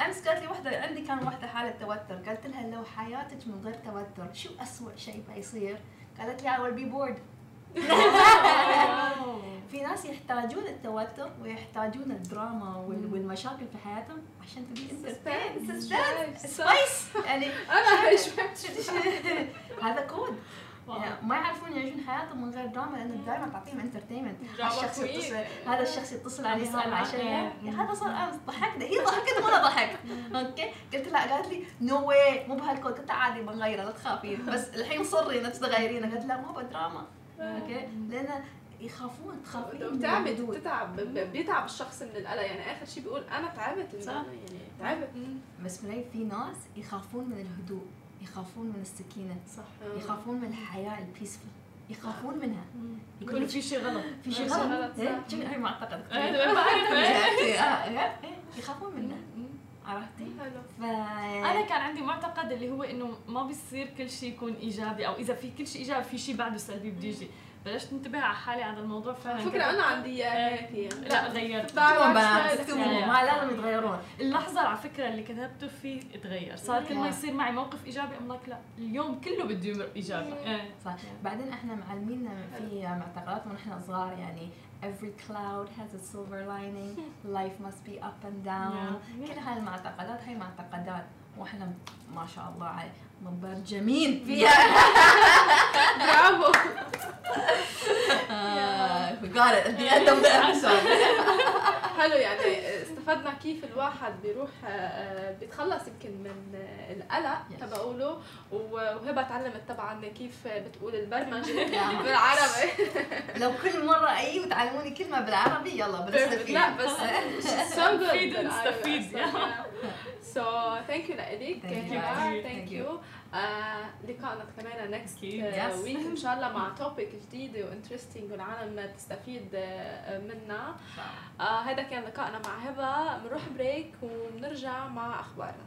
أمس قالت لي واحدة عندي كان واحدة حالة توتر. قلت لها لو حياتك من غير توتر شو أسوأ شيء بيصير؟ قالت لي I will be bored. في ناس يحتاجون التوتر ويحتاجون الدراما وال- والمشاكل في حياتهم عشان تبي Suspense. انت Suspense. spice يعني أنا هذا كود ما يعرفون يعيشون حياتهم من غير دراما لأنه دائما تعطيهم entertainment الشخص. يتصل هذا الشخص يتصل عليها شيء إيه. هذا صار امس ضحكنا هي ضحكت وأنا ضحكت okay. قلت لها قالت لي no way مو بهالكود. قلت عادي بنغيره لا تخافين. بس الحين صري انك تغيرينه. قلت لها ما هو دراما okay. لأن يخافون تخافين من بتعبت الحدود. بتتعب ب- بيتعب الشخص من القلق. يعني آخر شيء بيقول أنا تعبت صح. يعني تعبت. بس في ناس يخافون من الهدوء. يخافون من السكينة صح؟ يخافون من الحياة البيسفل يخافون منها. يكون في شيء غلط. في شيء شيء غلط. غلط، إيه؟ هاي معتقد بعرف إيه، إيه، إيه، يخافون منها. عرفتي؟ حلو. ف أنا كان عندي معتقد اللي هو إنه ما بيصير كل شيء يكون إيجابي أو إذا في كل شيء إيجابي في شيء بعده سلبي بده يجي. بلشت انتبه على حالي على الموضوع فعلا فكرة أنا عندي اياها هيك يعني. لا غيرت. اكتبوا بنات. اكتبوا يعني- ما لازم يتغيرون اللحظة على فكرة اللي كتبته فيه اتغير. صار كل ما يصير معي موقف إيجابي ام لا اليوم كله بده يمر إيجابي. إيه. صح. بعدين إحنا معلمينا في معتقدات ونحن صغار يعني every cloud has a silver lining. Life must be up and down. كل هاي المعتقدات هاي معتقدات وإحنا ما شاء الله مبرجمين فيها. برافو. We got it at the end of the episode. حلو يعني استفدنا كيف الواحد بيروح آه، بيتخلص يمكن من آه، القلق Yes. تبعوله وهبة تعلمت طبعا كيف بتقول البرمجة. بالعربي. لو كل مرة أي وتعلموني كلمة بالعربي يلا بنستفيد. لا بس so good. نستفيد. So thank you لإلك Thank you. Thank thank you. you. آه، لقاءنا كمان next أكيد. Yes. week. ان شاء الله مع topic جديده و interesting والعالم تستفيد آه، منها آه هذا كان لقائنا مع هبة. بنروح break وبنرجع مع أخبارنا.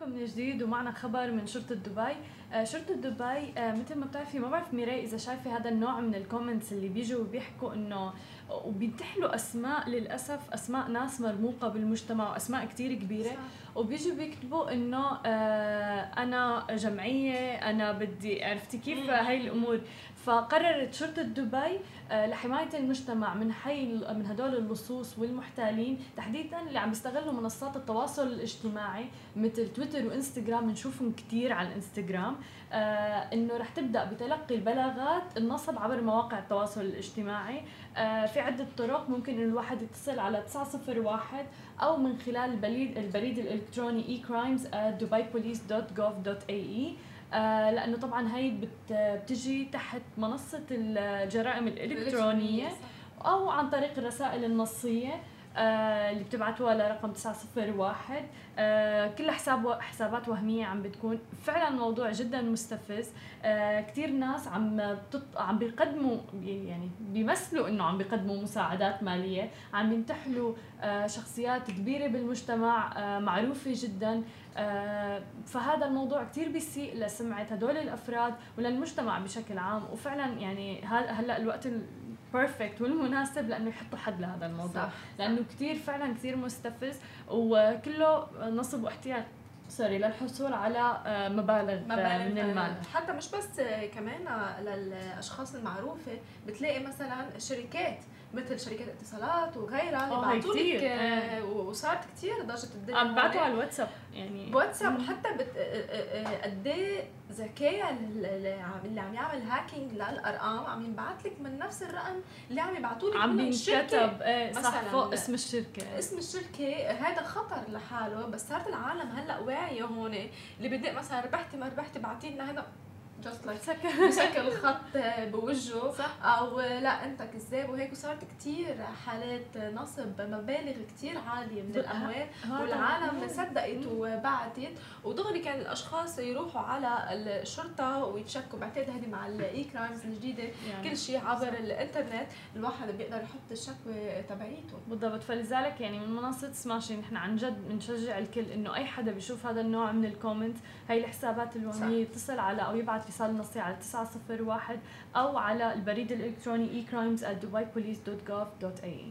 معكم من جديد ومعنا خبر من شرطة دبي. آه، شرطة دبي آه، مثل ما بتعرفي ما بعرف ميراي إذا شايفة هذا النوع من ال comments اللي بيجوا وبيحكوا إنه وبينتحلوا أسماء للأسف أسماء ناس مرموقة بالمجتمع وأسماء كتير كبيرة. وبيجوا بيكتبوا إنه آه، أنا جمعية أنا بدي عرفتي كيف؟ هاي الأمور. فقررت شرطة دبي آه، لحماية المجتمع من حي من هدول اللصوص والمحتالين تحديدا اللي عم بيستغلوا منصات التواصل الاجتماعي مثل تويتر وإنستغرام. بنشوفهم كثير على الإنستغرام. آه إنه رح تبدأ بتلقي البلاغات النصب عبر مواقع التواصل الاجتماعي. في عدة طرق ممكن إنه الواحد يتصل على 901 أو من خلال البريد البريد الالكتروني ecrimes@dubaipolice.gov.ae آه لأنه طبعا هي بتجي تحت منصة الجرائم الإلكترونية أو عن طريق الرسائل النصية. اللي بتبعتوها لرقم 901 آه كل حساب حسابات وهمية عم بتكون فعلا الموضوع جدا مستفز. آه كثير ناس عم بتط... عم بيقدموا يعني بيمثلوا إنه عم بيقدموا مساعدات مالية. عم بينتحلوا آه شخصيات كبيرة بالمجتمع آه معروفة جدا. آه فهذا الموضوع كثير بيسيء لسمعة هدول الأفراد وللمجتمع بشكل عام. وفعلا يعني هلأ الوقت perfect والمناسب لأنه يحطوا حد لهذا الموضوع. صح. لأنه كثير فعلا كثير مستفز وكله نصب واحتيال sorry للحصول على آه، مبالغ, مبالغ من المال. حتى مش بس كمان للأشخاص المعروفة بتلاقي مثلا شركات مثل شركات اتصالات وغيرها اللي بعثوا لك آه. وصارت كثير ضجه الدنيا عم بعثوا على الواتساب يعني. واتساب وحتى بت... قد إيه ذكاء اللي عم يعمل hacking للأرقام. عم ينبعث لك من نفس الرقم اللي عم يبعثوا لك عم بينكتب إيه صح فوق اسم الشركة. اسم الشركة. هذا خطر لحاله بس صارت العالم هلأ واعية هون. اللي بدك مثلا ربحتي ما ربحتي بعتي لنا هذا just like بشكل خط بوجهه. صح. أو لا أنت كذاب وهيك وصارت كثير حالات نصب مبالغ كثير عالية من الأموال والعالم صدقت وبعتت. ودغري كان الأشخاص يروحوا على الشرطة ويتشكوا. بعتقد هذه مع ال e-crimes الجديدة. يعني. كل شيء عبر الإنترنت. الواحد بيقدر يحط الشكوى تبعيته. بالضبط. فلذلك يعني من منصة سماشي نحن عن جد بنشجع الكل إنه أي حدا بيشوف هذا النوع من ال comments هي الحسابات الوهميه يتصل على أو يبعث اتصال نصي على 901 أو على البريد الإلكتروني ecrimes@dubaipolice.gov.ae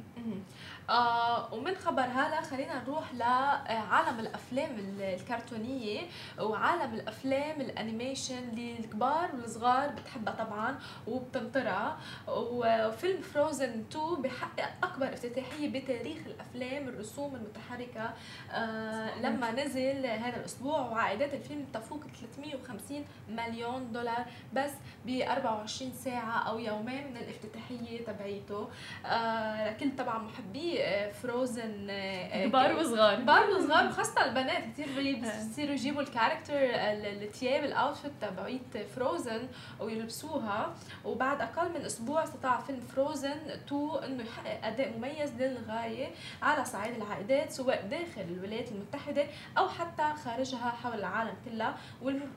آه ومن خبر هذا خلينا نروح لعالم الأفلام الكرتونية وعالم الأفلام الأنيميشن اللي الكبار والصغار بتحبها طبعا وبتنطرها. وفيلم Frozen 2 بحقق أكبر افتتاحية بتاريخ الأفلام الرسوم المتحركة. آه لما نزل هذا الأسبوع وعائدات الفيلم تفوق 350 مليون دولار بس ب 24 ساعة أو يومين من الافتتاحية تبعيته. آه طبعا محبي Frozen آه، كبار وصغار كبار وصغار وخاصة البنات. كثير بيصيروا يجيبوا ال character الثياب ال outfit تبعيت Frozen ويلبسوها وبعد أقل من أسبوع استطاع فيلم فروزن 2 إنه يحقق أداء مميز للغاية على صعيد العائدات سواء داخل الولايات المتحدة أو حتى خارجها حول العالم كله.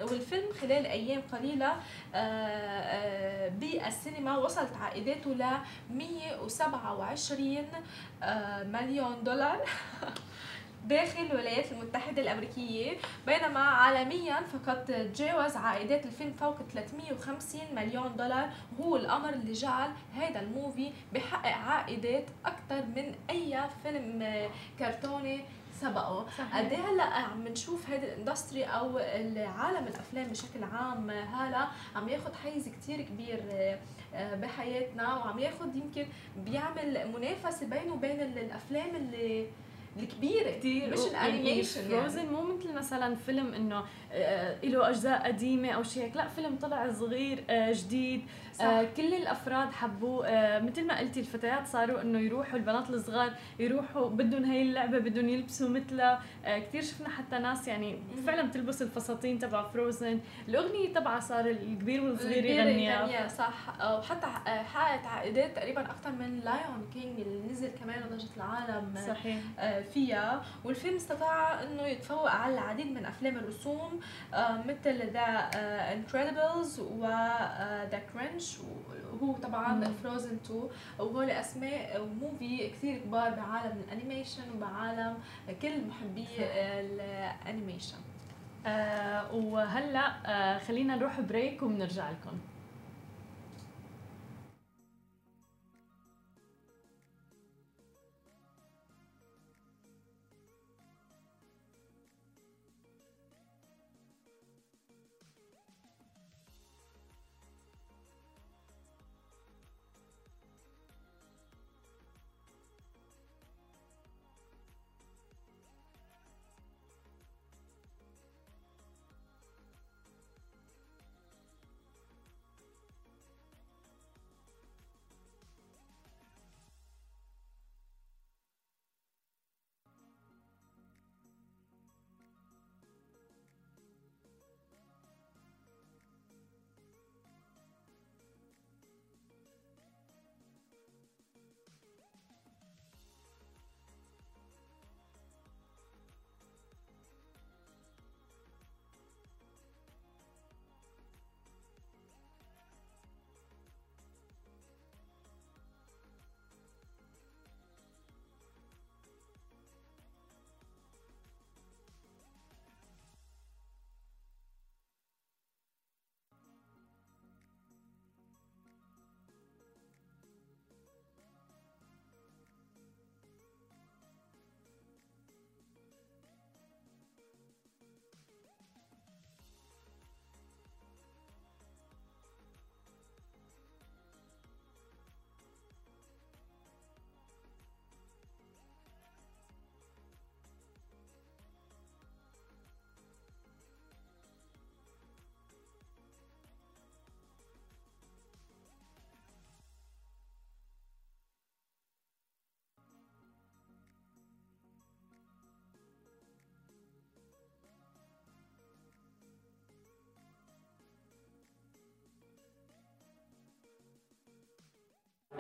والفيلم خلال أيام قليلة آه، آه، بالسينما وصلت عائداته ل 127 مليون دولار داخل الولايات المتحدة الأمريكية. بينما عالميا فقط تجاوز عائدات الفيلم فوق 350 مليون دولار. وهو الأمر اللي جعل هذا الموفي بحقق عائدات أكثر من أي فيلم كرتوني سبقه. قد إيه هلأ عم نشوف هيدي الإندستري أو عالم الأفلام بشكل عام هلأ عم ياخذ حيز كتير كبير آه، بحياتنا وعم ياخذ يمكن بيعمل منافسة بينه وبين الأفلام اللي الكبيرة كثير مش الأنيميشن يعني. فروزن مو مثل مثلا فيلم إنه له أجزاء قديمة أو شيء هيك. لا فيلم طلع صغير آه جديد. صح. آه كل الأفراد حبوه. آه مثل ما قلتي الفتيات صاروا إنه يروحوا البنات الصغار يروحوا بدهم هي اللعبة بدهم يلبسوا مثلها. آه كثير شفنا حتى ناس يعني فعلا بتلبس الفساتين تبع فروزن الأغنية تبعها صار الكبير والصغير يغنيها. صح. آه، وحتى آه، حققت عائدات تقريبا أكثر من Lion King اللي نزل كمان ضجه العالم صحيح. آه فيها. والفيلم استطاع إنه يتفوق على العديد من أفلام الرسوم. مثل The Incredibles و The Grinch وهو طبعا Frozen 2 وهول أسماء و movie كثير كبار بعالم الأنيميشن وبعالم كل محبي الأنيميشن. آه وهلأ آه خلينا نروح break وبنرجع لكم.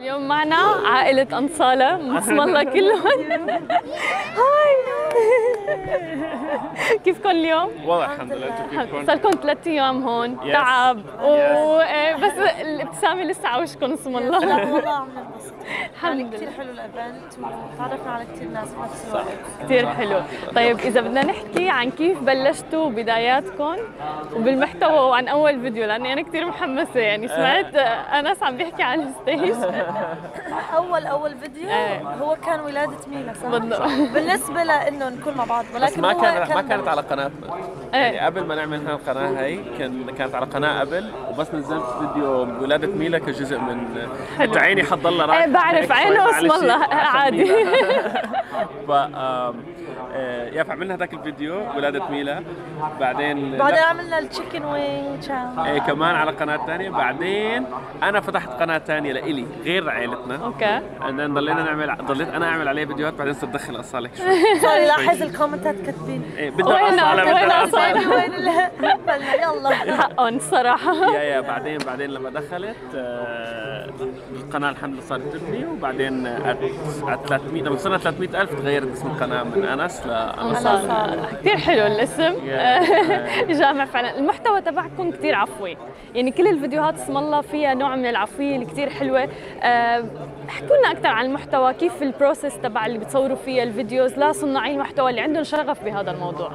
اليوم معنا عائلة أنصالة بسم الله كلهم Hi كيفكم اليوم؟ والله الحمد لله أنتم كيفكم؟ صار لكم ثلاث أيام هون. تعب و... إيه، بس الابتسامة لسه على وشكم اسم الله لا والله عم ننبسط الحمد يعني كثير لله حلو ال event وتعرفنا على كثير ناس بنفس الوقت. كثير حلو. طيب إذا بدنا نحكي عن كيف بلشتوا بداياتكم وبالمحتوى وعن أول فيديو لأني أنا كثير محمسة. يعني سمعت أنس عم بيحكي عن ال stage. أول أول فيديو إيه. هو كان ولادة ميلا صح؟ بالضبط. بالنسبة لأنه نكون مع بعض بس ولكن ما هو كان ما كانت على قناتنا يعني إيه قبل ما نعمل هالقناة هي كان كانت على قناة قبل وبس نزلت فيديو ولادة ميلا كجزء من انت عيني حتضلها رايحه إيه، بعرف، هيك عينه اسم معلش، الله، عادي. ف آه، يا فعملنا هذاك الفيديو ولادة ميلا. بعدين بعدين عملنا التشيكن وينج إيه كمان على قناة ثانية بعدين أنا فتحت قناة ثانية لإلي غير عائلتنا أوكي. بعدين ضلينا نعمل ضليت أنا أعمل عليه فيديوهات بعدين صرت أدخل اصالح شوي صار يلاحظ الكومنتات كاتبين. إيه بدنا وين أصالة وين بدنا؟ أصالة؟ وين يلا. حقهم الصراحه يا يا. بعدين بعدين لما دخلت آه، القناة الحمد لله صارت تبني. وبعدين على 300 لما وصلنا 300 ألف تغيرت اسم القناة من أنس. لانصار كثير حلو الاسم. جامع فعلا. المحتوى تبعكم كثير عفوي. يعني كل الفيديوهات اسم الله فيها نوع من العفوية اللي كثير حلوة. أه، احكوا لنا أكثر عن المحتوى. كيف ال process تبع اللي بتصوروا فيها ال videos؟ لصناعي المحتوى اللي عندهم شغف بهذا الموضوع.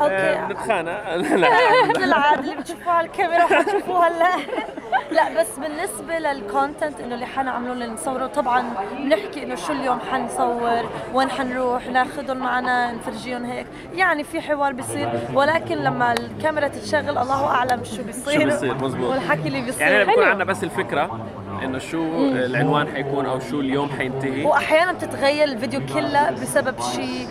Okay. بنتخانق لا مثل العاده اللي بتشوفوها على الكاميرا وحتشوفوها هلا لا بس بالنسبة لل content إنه اللي حنعمله اللي نصوره طبعا بنحكي إنه شو اليوم حنصور وين حنروح ناخذهم معنا نفرجيهم هيك. يعني في حوار بيصير. ولكن لما الكاميرا تتشغل الله أعلم شو بيصير. شو بيصير مزبوط. والحكي اللي يعني بيصير بكون حلو. عندنا بس الفكرة. إنه شو العنوان حيكون أو شو اليوم حينتهي. وأحيانا بتتغير الفيديو كله بسبب شيء.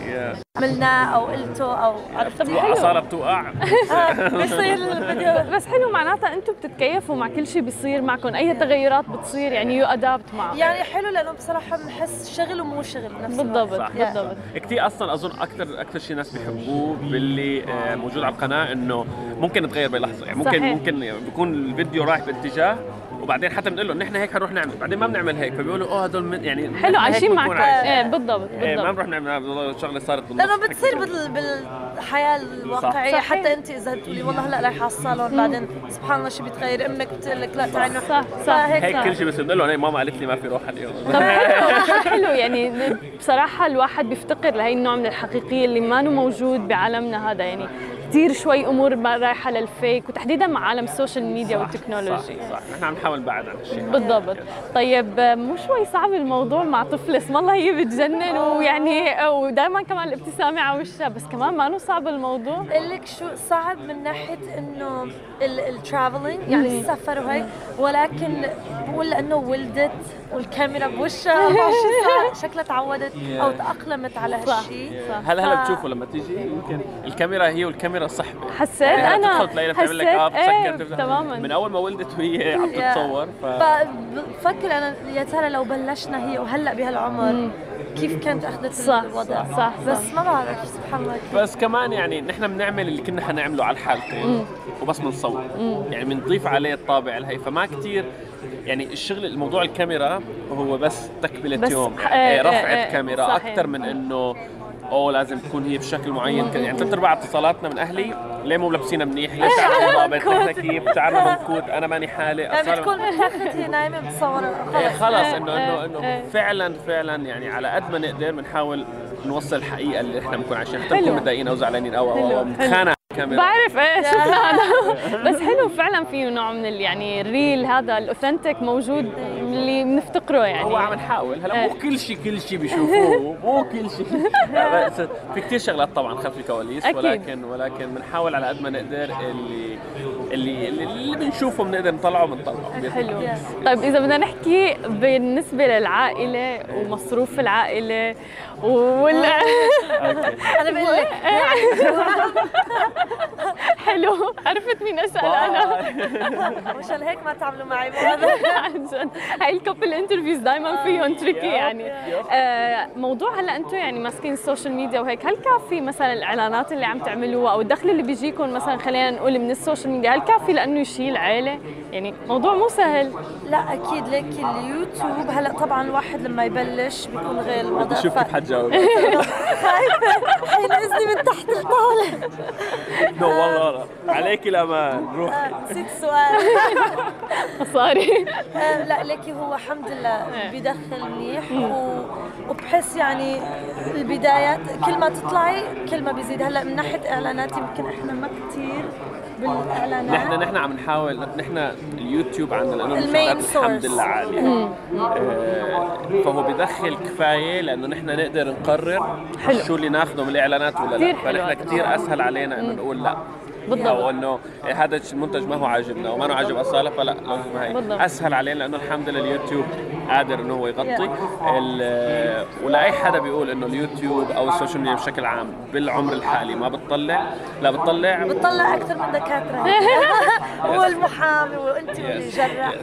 عملناه أو قلته أو عرفتي واصاله بتوقع. آه، بيصير الفيديو. بس حلو معناتها أنتم بتتكيفوا مع كل شيء بيصير معكم. أي تغيرات بتصير يعني يو ادابت معه يعني حلو لأنه بصراحة بنحس شغل ومو شغل الوقت. بالضبط صح. بالضبط. كثير أصلا أظن أكثر أكثر شيء ناس بيحبوه باللي آه، موجود على القناة إنه ممكن يتغير بلحظة. يعني ممكن صحيح. ممكن بيكون الفيديو رايح باتجاه وبعدين حتى بنقول له نحن هيك حنروح نعمل بعدين ما بنعمل هيك فبيقولوا آه هدول من- يعني حلو عايشين معك. إيه بالضبط إيه، ما بنروح نعمل الشغله صارت بالنص. لأنه بتصير بال... بالحياة الواقعية صحيح. حتى أنت إذا بتقولي والله هلأ رايحه على الصالون بعدين سبحان الله شو بيتغير أمك بتقول لك لا تعي نروح. صح صح. هيك. كل شيء بس بنقول له هي ماما قالت لي ما في روحه اليوم. طب حلو حلو يعني بصراحة الواحد بيفتقر لهي النوع من الحقيقية اللي ما موجود بعالمنا هذا. يعني كثير شوي أمور ما رايحة لل fake وتحديدا مع عالم ال social media وال technology صح صح. نحن عم نحاول نبعد عن هالشيء بالضبط. طيب مو شوي صعب الموضوع مع طفل اسم الله هي بتجنن ويعني ودائما كمان الابتسامة على وشها بس كمان ما صعب الموضوع. أقول لك شو صعب من ناحية إنه ال traveling يعني السفر وهيك ولكن بقول لأنه ولدت والكاميرا بوشها 24 ساعه شكلها تعودت أو تأقلمت على هالشيء هلا هلا بتشوفوا لما تيجي يمكن الكاميرا هي والكاميرا صحبه حسيت يعني أنا آه إيه تماما. من أول ما ولدت وهي عم تتصور ف فبفكر أنا يا ترى لو بلشنا هي وهلأ بهالعمر كيف كانت أخذت صح الوضع؟ صح, صح. بس ما بعرف سبحان الله. بس كمان يعني نحن بنعمل اللي كنا حنعمله على الحالتين وبس بنصور. يعني بنضيف عليه الطابع الهي فما كتير يعني الشغل الموضوع الكاميرا هو بس تكملة يوم. يعني إيه رفعة إيه إيه كاميرا. أكثر من إنه اوه لازم تكون هي بشكل معين. يعني ثلاث أرباع اتصالاتنا من أهلي ليه مو ملبسينها منيح؟ ليش شعرنا ضابط؟ نحن كيف؟ شعرنا منكوت؟ أنا ماني حالي يعني أصلاً- بتكون هي نايمة متصوره إيه خلص خلص إيه، انه انه إنه إيه. فعلا فعلا يعني على قد ما نقدر بنحاول نوصل الحقيقة اللي إحنا بنكون عايشينها حتى حلو. نكون متضايقين أو زعلانين أو أو حلو، بعرف إيه. شفنا هذا بس حلو فعلا فيه نوع من يعني الريل هذا الأوثنتيك موجود اللي بنفتقره يعني. هو عم نحاول. هلا إيه. مو كل شيء كل شيء بيشوفوه. مو كل شيء في كثير شغلات طبعا خلف الكواليس. ولكن ولكن بنحاول على قد ما نقدر اللي اللي اللي, اللي بنشوفه بنقدر نطلعه بنطلعه حلو. طيب إذا بدنا نحكي بالنسبة للعائلة ومصروف العائلة وال أنا بقول لك حلو. عرفت مين أسأل أنا. مشان هيك ما تعملوا معي عن جد هاي ال couple interviews دائما فيهم tricky يعني. آه، موضوع هلا أنتم يعني ماسكين ال social media وهيك هل كافي مثلا الإعلانات اللي عم تعملوها أو الدخل اللي بيجيكم مثلا خلينا نقول من ال social media هل كافي لأنه يشيل عائله يعني موضوع مو سهل. لا أكيد لك اليوتيوب. هلا طبعا الواحد لما يبلش بيكون غير الوضع شوف كيف خايفه حين اذني من تحت الطاولة. نو والله والله عليك الأمان. روحي نسيت السؤال. مصاري آه، لا لكي هو الحمد لله بيدخل منيح. وبحس يعني البدايات كل ما تطلعي كل ما بيزيد. هلا من ناحية إعلانات يمكن إحنا ما كثير بالإعلانات نحن نحن عم نحاول نحن اليوتيوب عندنا لأنه المشاهدات الحمد. لله عالية آه، فهو بدخل كفاية لأنه نحن نقدر نقرر حلو. شو اللي ناخذه من الإعلانات ولا لا فنحن. كثير أسهل علينا إنه نقول لا بالضبط. أو إنه هذا المنتج ما هو عاجبنا وما هو عاجب أصالة فلا لازم هي بالضبط. أسهل علينا لأنه الحمد لله اليوتيوب قادر إنه هو يغطي. ولاي حدا بيقول إنه اليوتيوب أو ال social media بشكل عام بالعمر الحالي ما بتطلع. لا بتطلع. بتطلع أكثر من دكاترة. والمحامي وانت والجراح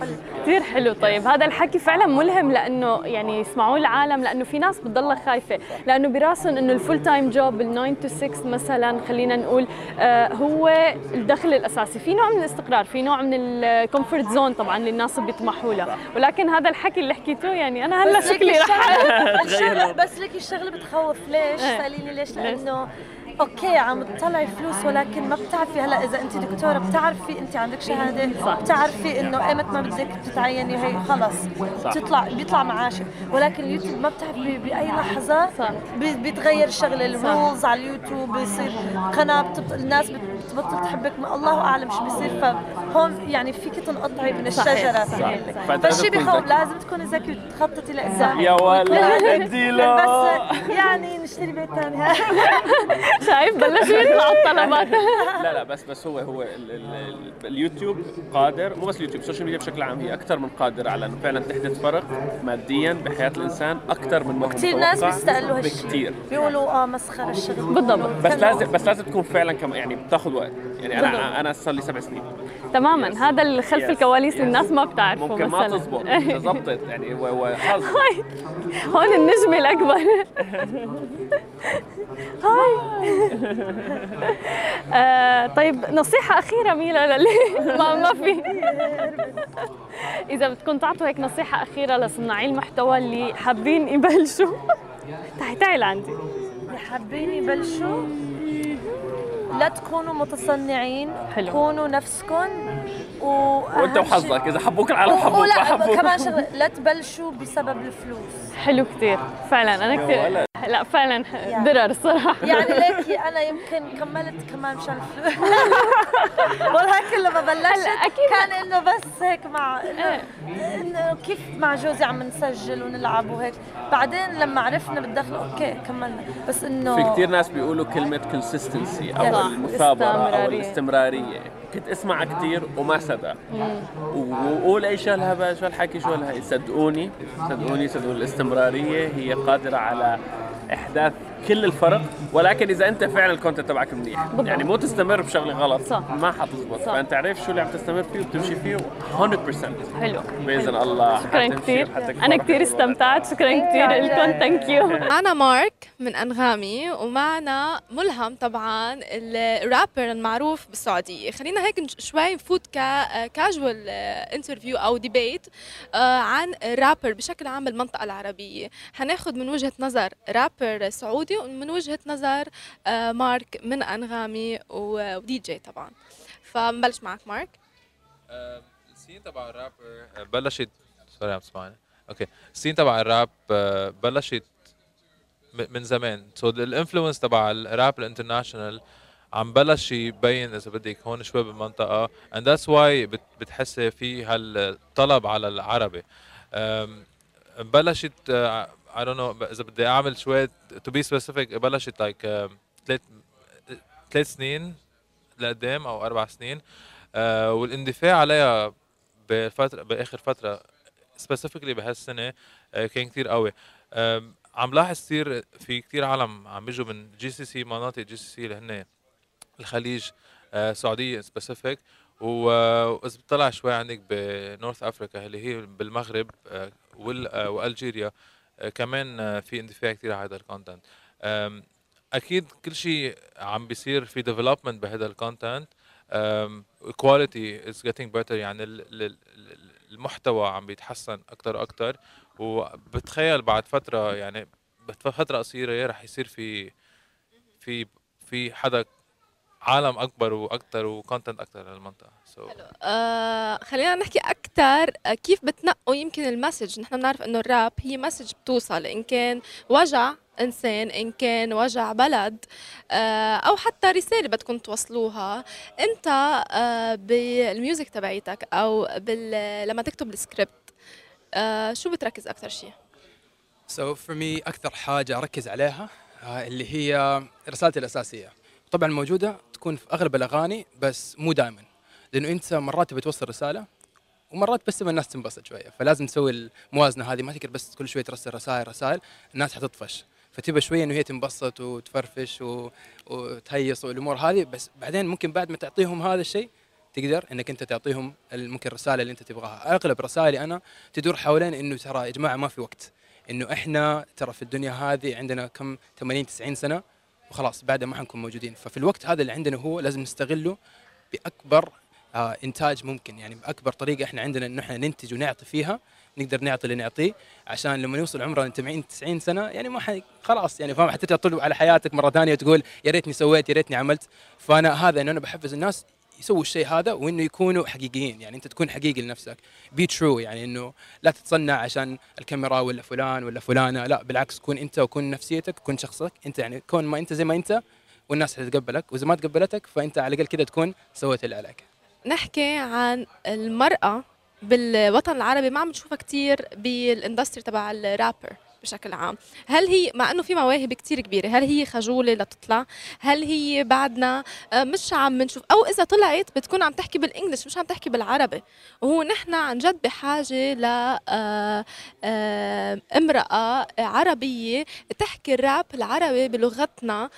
كثير حلو. طيب هذا الحكي فعلا ملهم لأنه يعني يسمعوه العالم لأنه في ناس بتضلها خايفة. لأنه براسهم إنه ال full-time job ال 9 to 6 مثلا خلينا نقول آه هو الدخل الأساسي في نوع من الاستقرار في نوع من ال comfort zone طبعا اللي الناس بيطمحوا له ولكن هذا الحكي اللي حكيته يعني أنا هلأ شكلي رح بس لك الشغلة بتخوف ليش؟ إيه. سأليني ليش؟ لأنه Okay عم تطلعي فلوس ولكن ما بتعرفي هلأ إذا انت دكتورة بتعرفي انت عندك شهادة صح. بتعرفي إنه إيمت ما بدك تتعيني هي خلص صح. بتطلع بيطلع معاشك ولكن اليوتيوب ما بتعرفي بأي لحظة صح. بيتغير الشغله ال rules على اليوتيوب بيصير قناة بتبط... الناس بتبطل تحبك ما الله أعلم شو بيصير فهون يعني فيك تنقطعي من الشجرة صحيح، فهمت؟ صحيح. فأنت فالشي لازم تكون بخوف. لازم تكوني ذكي وتخططي لقدام يا أديله بس يعني نشتري بيت ثاني شايف بلشوا يطلعوا الطلبات. لا لا بس بس هو هو ال ال ال اليوتيوب قادر مو بس اليوتيوب ال social media بشكل عام هي أكثر من قادره على إنه فعلا تحدث فرق ماديا بحياة الإنسان أكثر من ما هو كثير ناس بيستقلوا هالشيء. بكثير بيقولوا آه مسخرة الشغل. بالضبط. بس لازم بس لازم تكون فعلا كم يعني بتاخذ وقت. يعني أنا أنا صار لي سبع سنين. تماما. هذا اللي خلف Yes. الكواليس Yes. الناس ما بتعرفه ممكن مثلا. ما تزبط. تزبطت يعني هو هو حظ. هون النجم الأكبر. هاي. آه طيب نصيحة أخيرة ميلا للي ما ما في. إذا بدكم تعطوا هيك نصيحة أخيرة لصناعي المحتوى اللي حابين يبلشوا. تعي تعي لعندي. اللي حابين يبلشوا؟ لا تكونوا متصنعين حلو. كونوا نفسكم. و وأنت وحظك إذا حبوك العالم حبوك ولا كمان شغله لا تبلشوا بسبب الفلوس. حلو كثير فعلا أنا يا كثير لا فعلا يعني. درر الصراحه يعني ليكي أنا يمكن كملت كمان مشان الفلوس والله هيك لما بلشت أكيد. كان إنه بس هيك مع إنه إيه. إنه كيف مع جوزي عم نسجل ونلعب وهيك بعدين لما عرفنا بالدخل أوكي كملنا بس إنه في كثير ناس بيقولوا كلمة consistency صح. أو المثابرة أو الاستمرارية. الاستمرارية كنت أسمع كثير وما صدق وقول أي شو هالهبل شو الحكي شو هالهي صدقوني صدقوني صدقوني الاستمرارية هي قادرة على إحداث كل الفرق ولكن إذا أنت فعلا ال content تبعك منيح. بالضبط. يعني مو تستمر بشغلة غلط. صح. ما حتزبط. صح. فأنت عارف شو اللي عم تستمر فيه وبتمشي فيه 100% حلو. بإذن الله شكرا كثير أنا كثير. استمتعت. شكرا كثير لكم thank you معنا مارك من أنغامي ومعنا ملهم طبعا الرابر المعروف بالسعودية. خلينا هيك شوي نفوت casual interview أو debate عن الرابر بشكل عام بالمنطقة العربية. حناخذ من وجهة نظر رابر سعودي ومن وجهة نظر آه، مارك من أنغامي ودي جي طبعا. فنبلش معك مارك. آم، ال scene تبع الراب آه، بلشت sorry عم تسمعني okay ال scene تبع الراب آه، بلشت من زمان. so ال influence تبع الراب ال international عم بلش يبين إذا بدك هون شوي بالمنطقة that's why بت- بتحسي في هالطلب على العربي. بلشت آه، I don't know إذا بدي أعمل شوي to be specific بلشت آم، ثلاث ثلاث سنين لقدام أو أربع سنين. آه والاندفاع عليها بفترة بآخر فترة سبيسيفيكلي بهالسنة آه كان كثير قوي. عم لاحظ كثير في كثير عالم عم بيجوا من جي سي سي مناطق جي سي سي اللي هن الخليج آه سعوديه specific واذا بتطلع شوي عندك ب North Africa اللي هي بالمغرب آه وال آه و Algeria آه كمان في اندفاع كثير على هذا ال content أكيد كل شيء عم بيصير في development بهذا ال content quality is getting better يعني ال- ال- ال- المحتوى عم بيتحسن أكثر وأكثر وبتخيل بعد فترة يعني بفتره قصيرة رح يصير في في في حدا عالم أكبر وأكثر و content أكثر للمنطقه so so, آه خلينا نحكي أكثر كيف بتنقوا يمكن ال message؟ نحن بنعرف إنه الراب هي message بتوصل. إن كان وجع إنسان إن كان وجع بلد آه أو حتى رسالة بدكم توصلوها. أنت آه بال music تبعيتك أو بال لما تكتب السكريبت آه شو بتركز أكثر شيء؟ So for me أكثر حاجة أركز عليها آه، اللي هي رسالتي الأساسية. طبعا موجودة تكون في أغلب الأغاني بس مو دائما لأنه أنت مرات بتوصل رسالة ومرات بس الناس تنبسط شوية. فلازم تسوي الموازنة هذه. ما تقدر بس كل شوية ترسل رسائل رسائل الناس حتطفش. فتبى شوية إنه هي تنبسط وتفرفش و... وتهيص والأمور هذه. بس بعدين ممكن بعد ما تعطيهم هذا الشيء تقدر إنك أنت تعطيهم ممكن الرساله اللي أنت تبغاها. أغلب رسائلي أنا تدور حوالين إنه ترى يا جماعة ما في وقت. إنه إحنا ترى في الدنيا هذه عندنا كم؟ 80 90 سنة. وخلاص بعدها ما حنكون موجودين. ففي الوقت هذا اللي عندنا هو لازم نستغله بأكبر آه إنتاج ممكن. يعني بأكبر طريقة إحنا عندنا انه إحنا ننتج ونعطي فيها نقدر نعطي اللي نعطيه عشان لما يوصل عمرنا 80 90 سنة يعني ما حي خلاص يعني فاهم حترجع تطلب على حياتك مرة ثانية وتقول يا ريتني سويت يا ريتني عملت. فأنا هذا إنه أنا بحفز الناس يسووا الشيء هذا وإنه يكونوا حقيقيين. يعني أنت تكون حقيقي لنفسك. be true يعني إنه لا تتصنع عشان الكاميرا ولا فلان ولا فلانة. لا بالعكس كون أنت وكون نفسيتك كون شخصك. أنت يعني كون ما أنت زي ما أنت والناس حتتقبلك وإذا ما تقبلتك فأنت على الأقل كده تكون سويت اللي عليك. نحكي عن المرأة بالوطن العربي. ما عم نشوفها كتير بال industry تبع الرابر بشكل عام. هل هي مع إنه في مواهب كتير كبيرة هل هي خجولة لتطلع؟ هل هي بعدنا؟ آه، مش عم نشوف أو إذا طلعت بتكون عم تحكي بالانجلش مش عم تحكي بالعربي. وهو نحن عن جد بحاجة ل آه، آه، امرأة عربية تحكي الراب العربي بلغتنا.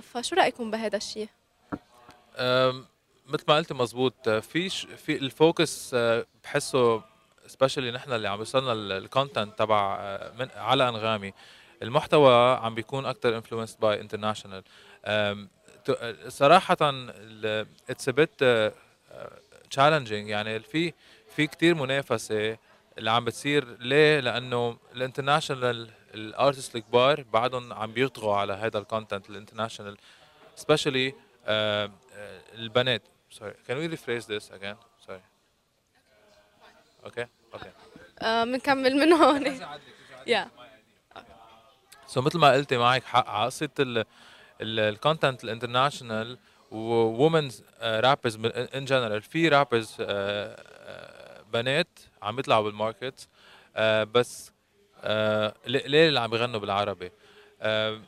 فشو رأيكم بهذا الشيء؟ مثل ما قلت مزبوط في في الفوكس بحسه specially نحن اللي عم بيوصلنا ال content تبع أه، من على أنغامي. المحتوى عم بيكون أكثر influenced by international صراحة it's bit challenging يعني في في كثير منافسة اللي عم بتصير. ليه؟ لأنه ال international artists الكبار بعدهم عم بيطغوا على هذا ال content ال international specially البنات. Sorry can we rephrase this again? Okay آه، بنكمل من هون. يا so مثل ما قلتي معك حق على قصه ال content ال international women rappers in general في rappers بنات عم يطلعوا بال market آه، بس آه، ليه اللي عم يغنوا بالعربي. آه،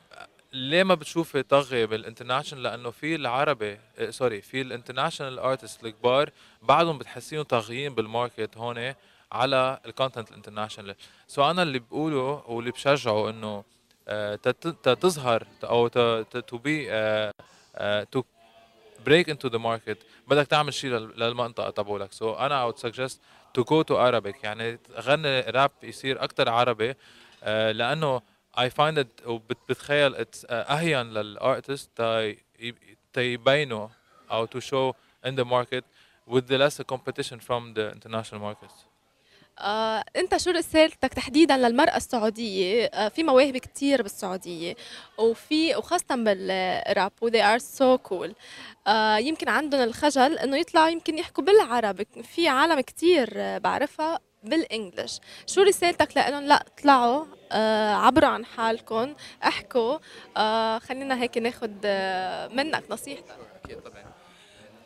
ليه ما بتشوفي طغي بال international لأنه في العربي sorry في ال international artists الكبار بعدهم بتحسيهم طاغيين بال market هون على ال content ال international so أنا اللي بقوله واللي بشجعه إنه تظهر أو to be to break into the market بدك تعمل شيء للمنطقة تبعولك. سو أنا I suggest to go to Arabic. يعني غني راب يصير أكثر عربي آه، لأنه اي فايند ات وبتخيل اتس اهين للارتست تيبينوا أو تو شو ان ذا ماركت with the less competition from the international markets. آه، انت شو رسالتك تحديدا للمرأة السعودية؟ آه، في مواهب كثير بالسعودية وفي وخاصة بالراب و they are so cool. آه، يمكن عندهم الخجل إنه يطلعوا يمكن يحكوا بالعربي في عالم كثير بعرفها. بال English. شو رسالتك لهم لا اطلعوا آه عبروا عن حالكم احكوا آه خلينا هيك ناخذ آه منك نصيحتك. أكيد طبعا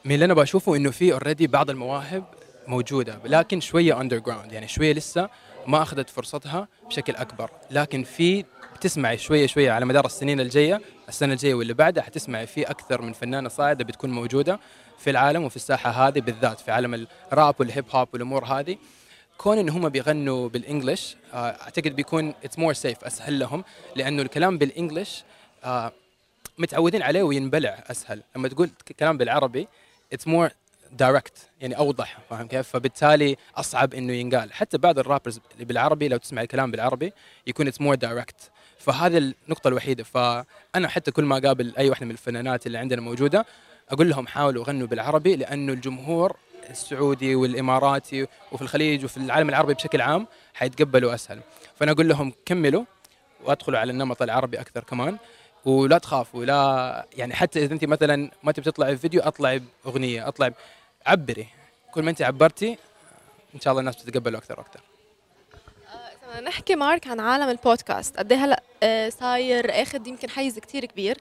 من اللي أنا بشوفه إنه في already بعض المواهب موجودة لكن شوية underground يعني شوية لسه ما أخذت فرصتها بشكل أكبر. لكن في بتسمعي شوية شوية على مدار السنين الجاية السنة الجاية واللي بعدها حتسمعي في أكثر من فنانة صاعدة بتكون موجودة في العالم وفي الساحة هذه بالذات في عالم الراب وال hip hop والأمور هذه. كون إن هم بيغنوا بال English آه، أعتقد بيكون it's more safe أسهل لهم لأنه الكلام بال English آه، متعودين عليه وينبلع أسهل. لما تقول كلام بالعربي it's more direct يعني أوضح فاهم كيف؟ فبالتالي أصعب إنه ينقال. حتى بعض ال rappers اللي بالعربي لو تسمع الكلام بالعربي يكون it's more direct فهذه النقطة الوحيدة. فأنا حتى كل ما أقابل أي واحدة من الفنانات اللي عندنا موجودة أقول لهم حاولوا غنوا بالعربي لأنه الجمهور السعودي والإماراتي وفي الخليج وفي العالم العربي بشكل عام حيتقبلوا أسهل. فأنا أقول لهم كملوا وأدخلوا على النمط العربي أكثر كمان ولا تخافوا لا يعني حتى إذا أنت مثلا ما تبي تطلعي في فيديو أطلعي بأغنية أطلعي عبري. كل ما أنت عبرتي إن شاء الله الناس بتتقبلوا أكثر وأكثر. آه، نحكي مارك عن عالم البودكاست قد إيه هلأ آه، صاير آخذ يمكن حيز كثير كبير.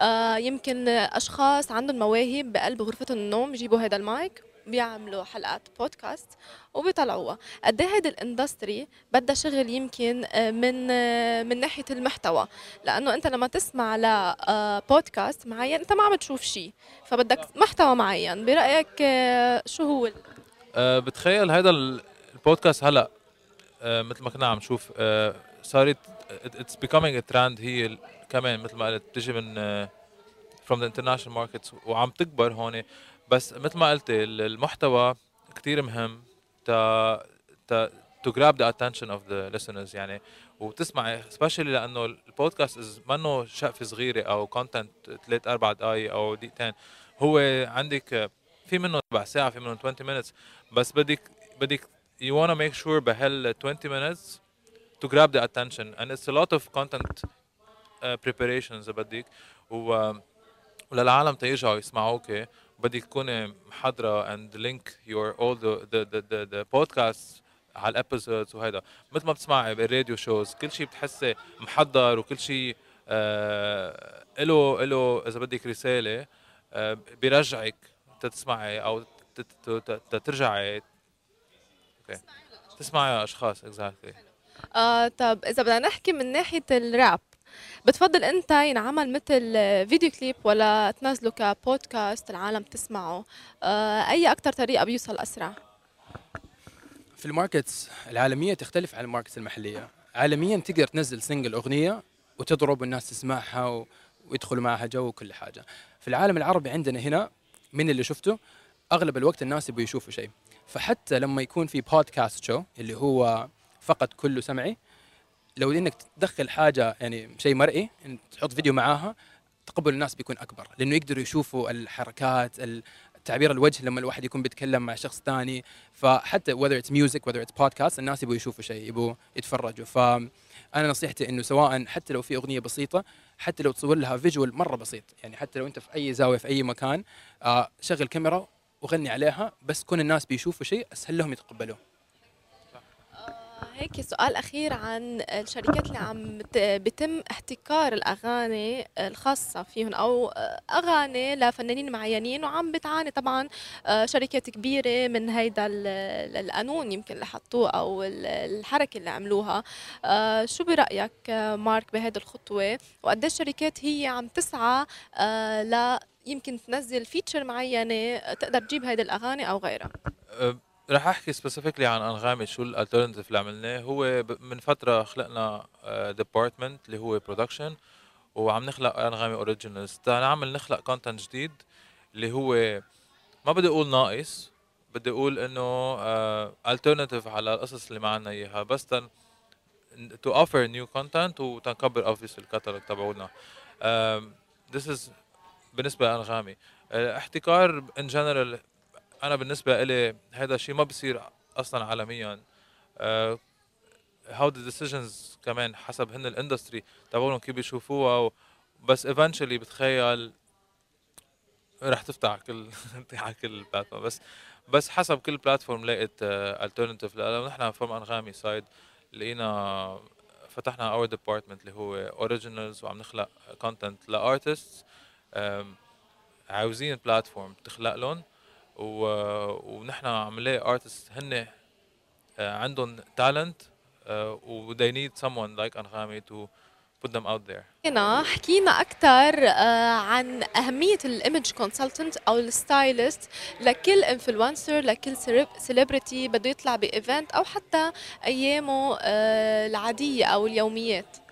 آه، يمكن أشخاص عندهم مواهب بقلب غرفتهم النوم يجيبوا هذا المايك. بيعملوا حلقات بودكاست وبيطلعوها. قد إيه هيدي ال industry بدها شغل يمكن من من ناحية المحتوى؟ لأنه أنت لما تسمع لبودكاست معين أنت ما عم تشوف شيء فبدك محتوى معين. برأيك شو هو أه بتخيل هذا البودكاست هلأ أه مثل ما كنا عم نشوف أه صارت it's becoming a trend. هي كمان مثل ما قلت بتجي من from the international markets وعم تكبر هون. بس مثل ما قلتي المحتوى كثير مهم تا تا to grab the attention of the listeners يعني. وتسمعي especially لأنه البودكاست منه شقفة صغيرة أو content ثلاث أربع دقائق أو دقيقتين. هو عندك في منه ربع ساعة في منه 20 minutes. بس بدك بدك you wanna make sure بهال 20 minutes to grab the attention. And it's a lot of content uh, preparations بدك. و وللعالم تيرجعوا يسمعوك بدك تكوني محضره your all the the the, the, the podcasts على ال episodes وهيدا. مثل ما بتسمعي بال radio shows كل شيء بتحسي محضر وكل شيء آه له له إذا بدك رسالة آه بيرجعك تسمعي أو ترجعي okay تسمعي أشخاص exactly آه طب إذا بدنا نحكي من ناحية الراب بتفضل أنت ينعمل مثل فيديو كليب ولا تنزله كبودكاست العالم تسمعه؟ آه، أي أكثر طريقة بيوصل أسرع؟ في ال markets العالمية تختلف عن ال markets المحلية. عالميا تقدر تنزل single أغنية وتضرب والناس تسمعها. ويدخلوا معها جو وكل حاجة. في العالم العربي عندنا هنا من اللي شفته أغلب الوقت الناس يبغوا يشوفوا شيء. فحتى لما يكون في بودكاست شو اللي هو فقط كله سمعي لو إنك تدخل حاجة يعني شيء مرئي تحط فيديو معاها تقبل الناس بيكون أكبر لأنه يقدروا يشوفوا الحركات تعبير الوجه لما الواحد يكون بيتكلم مع شخص ثاني فحتى whether it's music whether it's podcast الناس يبغوا يشوفوا شيء يبغوا يتفرجوا. فانا نصيحتي إنه سواء حتى لو في أغنية بسيطة حتى لو تصور لها فيجوال مرة بسيط. يعني حتى لو أنت في أي زاوية في أي مكان آه شغل كاميرا وغني عليها بس كون الناس بيشوفوا شيء أسهل لهم يتقبلوه. هيك سؤال أخير عن الشركات اللي عم بتم احتكار الأغاني الخاصة فيهم أو أغاني لفنانين معينين وعم بتعاني طبعا شركات كبيرة من هيدا القانون يمكن اللي حطوه أو الحركة اللي عملوها. شو برأيك مارك بهذه الخطوة؟ وقديش الشركات هي عم تسعى ل يمكن تنزل feature معينة تقدر تجيب هيدي الأغاني أو غيرها؟ رح أحكي specifically عن أنغامي شو ال alternative اللي عملناه. هو من فترة خلقنا department أه، اللي هو production وعم نخلق أنغامي originals نعمل نخلق content جديد اللي هو ما بدي أقول ناقص بدي أقول إنه alternative على القصص اللي ما عندنا إياها بس to offer new content وتنكبر obviously الكتالوج تبعولنا this is بالنسبة لأنغامي. احتكار in general أنا بالنسبة لي هذا الشيء ما بصير أصلا عالميا. how the decisions كمان حسب هن ال industry تبعهم كيف بيشوفوها بس eventually بتخيل رح تفتح كل على كل platform بس بس حسب كل platform لقيت alternative لأنه نحن from أنغامي side لقينا فتحنا our department اللي هو originals وعم نخلق content ل artists عاوزين platform تخلق لهم. و... ونحن عم نلاقي artists هن آه، عندهم talent آه، و they need someone like انغامي to put them out there. هنا حكينا أكثر آه، عن أهمية ال image consultant أو ال stylist لكل influencer لكل celebrity بده يطلع ب event أو حتى أيامه العادية أو اليوميات.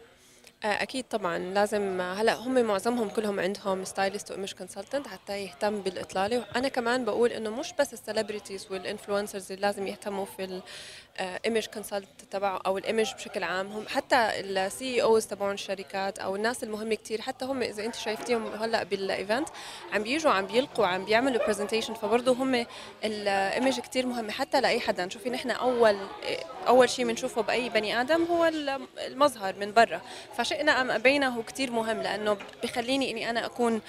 أكيد طبعا. لازم هلأ هم معظمهم كلهم عندهم stylist و image consultant حتى يهتم بالإطلالة. وأنا كمان بقول إنه مش بس ال celebrities وال influencers اللي لازم يهتموا في image consultant تبعه أو ال image بشكل عام. هم حتى ال CEOs تبعون الشركات أو الناس المهمة كثير حتى هم إذا أنت شايفتيهم هلأ بال event عم بيجوا عم بيلقوا عم بيعملوا presentation فبرضه هم ال image كثير مهمة حتى لأي حدا. شوفي نحن أول أول شيء بنشوفه بأي بني آدم هو المظهر من برا. فشئنا أم ابينا هو كثير مهم لأنه بخليني إني أنا أكون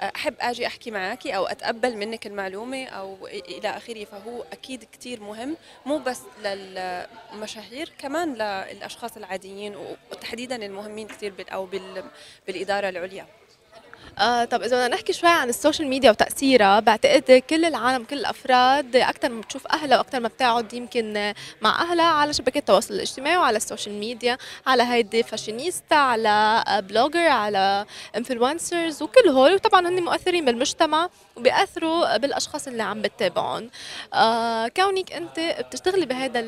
أحب آجي أحكي معك أو أتقبل منك المعلومة أو إلى آخره فهو أكيد كثير مهم مو بس للمشاهير كمان للأشخاص العاديين وتحديدا المهمين كثير أو بالإدارة العليا. آه طب إذا بدنا نحكي شوي عن ال social media وتأثيرها بعتقد كل العالم كل الأفراد أكثر ما بتشوف أهلها وأكثر ما بتقعد يمكن مع أهلها على شبكات التواصل الاجتماعي وعلى ال social media على هيدي فاشينيستا على blogger على influencers وكل هول. وطبعا هن مؤثرين بالمجتمع. وبياثروا بالأشخاص اللي عم بتتابعهم. آه كونك أنت بتشتغلي بهذا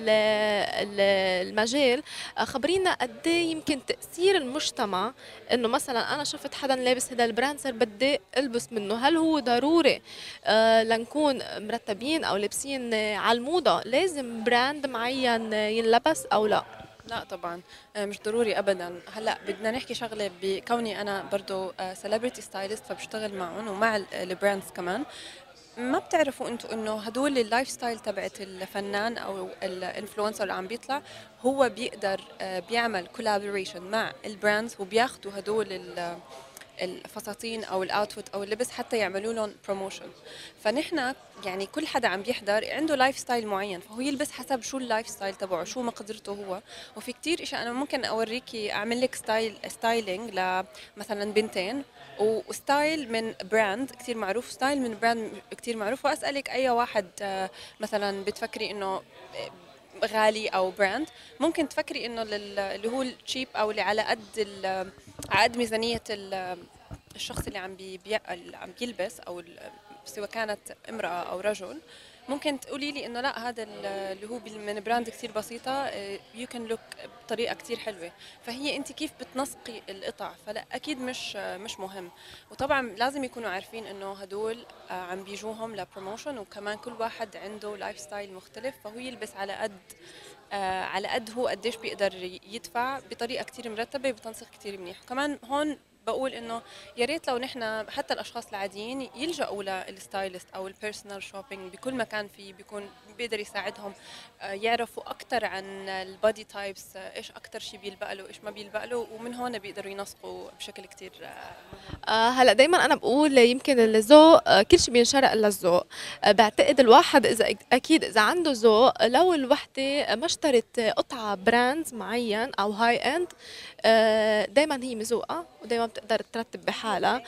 المجال آه خبرينا قد إيه يمكن تأثير المجتمع إنه مثلا أنا شفت حدا لابس هذا ال brand صار بدي ألبس منه. هل هو ضروري آه لنكون مرتبين أو لابسين على الموضة؟ لازم brand معين ينلبس أو لا؟ لا طبعا آه، مش ضروري ابدا. هلأ بدنا نحكي شغلة بكوني أنا برضه celebrity stylist فبشتغل معهم ومع ال brands كمان. ما بتعرفوا أنتم انه هدول ال lifestyle تبعت الفنان أو ال influencer اللي عم بيطلع هو بيقدر آه، بيعمل collaboration مع ال brands وبياخذوا هدول الفساتين أو ال outfit أو اللبس حتى يعملوا لهم promotion فنحن يعني كل حدا عم بيحضر عنده lifestyle معين فهو يلبس حسب شو ال lifestyle تبعه شو مقدرته هو. وفي كتير اشياء أنا ممكن اوريكي أعمل لك style styling لمثلا بنتين. و style من brand كثير معروف ستايل من brand كثير معروف. وأسألك أي واحد آه، مثلا بتفكري إنه غالي أو براند ممكن تفكري إنه اللي هو ال cheap أو اللي على قد على قد ميزانية الشخص اللي عم بي عم بيلبس أو سواء كانت امرأة أو رجل. ممكن تقولي لي إنه لا هذا اللي هو من brand كثير بسيطة you can look بطريقة كثير حلوة. فهي أنت كيف بتنسقي القطع؟ فلا أكيد مش مش مهم. وطبعا لازم يكونوا عارفين إنه هدول آه، عم بيجوهم ل promotion وكمان كل واحد عنده lifestyle مختلف فهو يلبس على قد آه على قد هو قديش بيقدر يدفع بطريقة كثير مرتبة بتنسيق كثير منيح. وكمان هون بقول إنه يا ريت لو نحن حتى الأشخاص العاديين يلجأوا لل stylist أو ال personal shopping بكل مكان فيه بيكون بيقدر يساعدهم آه، يعرفوا أكثر عن ال body types إيش أكثر شيء بيلبق له إيش ما بيلبق له ومن هون بيقدروا ينسقوا بشكل كثير آه هلأ دائما أنا بقول يمكن الذوق آه كل شيء بينشرى إلا الذوق آه بعتقد الواحد إذا أكيد إذا عنده ذوق لو الوحدة ما اشترت قطعة brands معين أو high end آه دائما هي مذوقة ودائما بتقدر ترتب بحالها.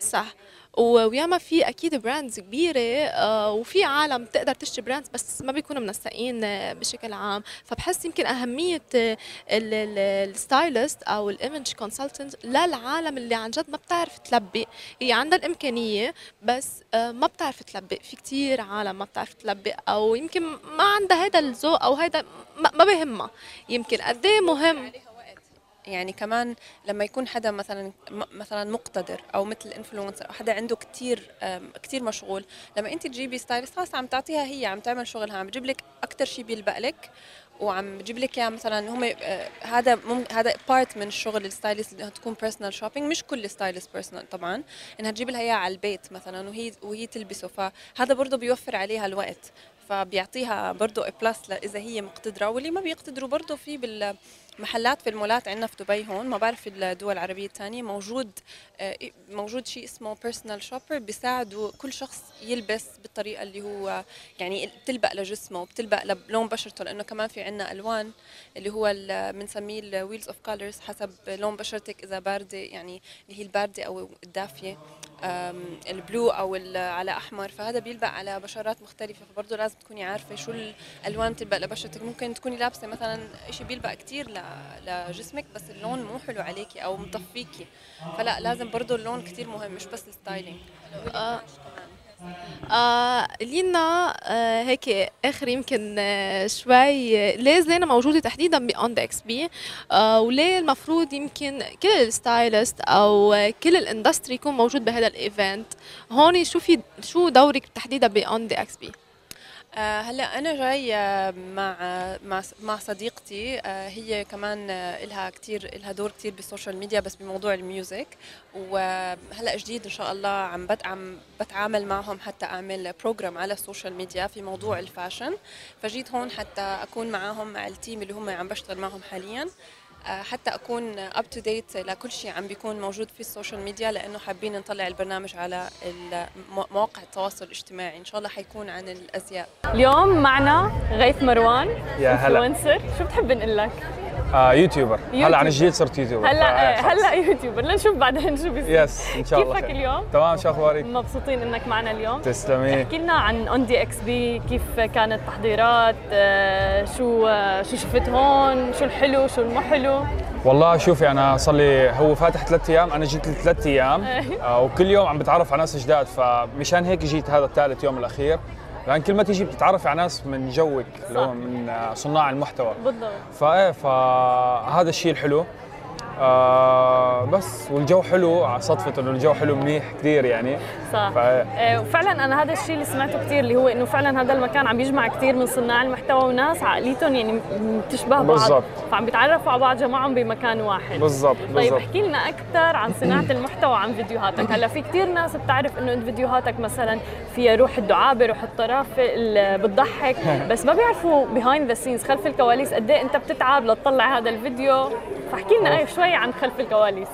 صح. وياما في أكيد brands كبيرة آه، وفي عالم بتقدر تشتري brands بس ما بيكونوا منسقين آه، بشكل عام. فبحس يمكن أهمية آه، ال stylist أو ال image consultant للعالم اللي عن جد ما بتعرف تلبق هي عندها الإمكانية بس ما بتعرف تلبق في كتير عالم ما بتعرف تلبق أو يمكن ما عندها هذا الذوق أو هذا ما بهمها. يمكن قد إيه مهم يعني كمان لما يكون حدا مثلا مثلا مقتدر أو مثل influencer أو حدا عنده كثير كثير مشغول لما أنت تجيبي stylist خلاص عم تعطيها هي عم تعمل شغلها عم بتجيب لك أكثر شيء بيلبق لك وعم بجيب لك إياه مثلا هم آه، هذا هذا part من الشغل ال stylist إنها تكون personal shopping مش كل stylist personal طبعا إنها تجيب لها اياه على البيت مثلا وهي وهي تلبسه فهذا برضه بيوفر عليها الوقت فبيعطيها برضه plus إذا هي مقتدرة واللي ما بيقتدروا برضه في بال محلات في المولات عندنا في دبي هون ما بعرف الدول العربية الثانية موجود آه، موجود شيء اسمه personal shopper بيساعدوا كل شخص يلبس بالطريقة اللي هو يعني بتلبق لجسمه وبتلبق لون بشرته لأنه كمان في عندنا ألوان اللي هو بنسميه ال wheels of colors حسب لون بشرتك إذا باردة يعني اللي هي الباردة أو الدافية. ال blue أو على أحمر فهذا بيلبق على بشرات مختلفة فبرضه لازم تكوني عارفة شو الالوان بتلبق لبشرتك. ممكن تكوني لابسة مثلا شيء بيلبق كثير لجسمك بس اللون مو حلو عليكي أو مطفيكي. فلا لازم برضه اللون كثير مهم مش بس ال styling. آه آه لينا آه هيك آخر يمكن آه شوي ليه زينه موجودة تحديدا ب On XP وليه المفروض يمكن كل ال stylist أو كل ال industry يكون موجود بهذا ال event؟ هون شو في شو دورك تحديدا ب On XP آه، هلا أنا جاي مع مع مع صديقتي آه، هي كمان آه، لها كثير لها دور كثير بال social media بس بموضوع ال music. وهلا جديد إن شاء الله عم عم بتعامل معهم حتى أعمل program على ال social media في موضوع ال fashion. فجيت هون حتى أكون معاهم مع ال team اللي هم عم بشتغل معهم حاليا. آه، حتى أكون up to date لكل شيء عم بيكون موجود في ال social media لأنه حابين نطلع البرنامج على مواقع التواصل الاجتماعي. إن شاء الله حيكون عن الأزياء. اليوم معنا غيث مروان يا هلا. شو بتحب نقول لك؟ آه YouTuber هلا عن جديد صرت YouTuber هلا هلا YouTuber لنشوف بعدين شو بيصير. yes إن شاء الله كيفك اليوم؟ تمام شو أخبارك؟ مبسوطين إنك معنا اليوم. تسلمي. احكي لنا عن On the XP كيف كانت التحضيرات آه شو آه شو شفت هون شو الحلو شو المو حلو؟ والله شوفي أنا صار لي هو فاتح ثلاث أيام أنا جيت ثلاث أيام. آه وكل يوم عم بتعرف على ناس جداد فمشان هيك جيت هذا الثالث يوم الأخير. لأن كل ما تيجي بتتعرف على ناس من جوك اللي هو من صناع المحتوى. بالضبط. فايه فهذا الشيء الحلو. آه بس والجو حلو. صدفة إنه الجو حلو منيح كثير يعني. صح. ف... آه وفعلا أنا هذا الشيء اللي سمعته كثير اللي هو إنه فعلا هذا المكان عم بيجمع كثير من صناع المحتوى وناس عقليتهم يعني بتشبه بعض. بالضبط. فعم بيتعرفوا على بعض جماعهم بمكان واحد. بالضبط طيب احكي لنا أكثر عن صناعة المحتوى عن فيديوهاتك. هلأ في كثير ناس بتعرف إنه إنت فيديوهاتك مثلا فيها روح الدعابة روح الطرافة بتضحك. بس ما بيعرفوا behind the scenes خلف الكواليس قد إيه أنت بتتعب لتطلع هذا الفيديو. فاحكي لنا شوي عن خلف الكواليس.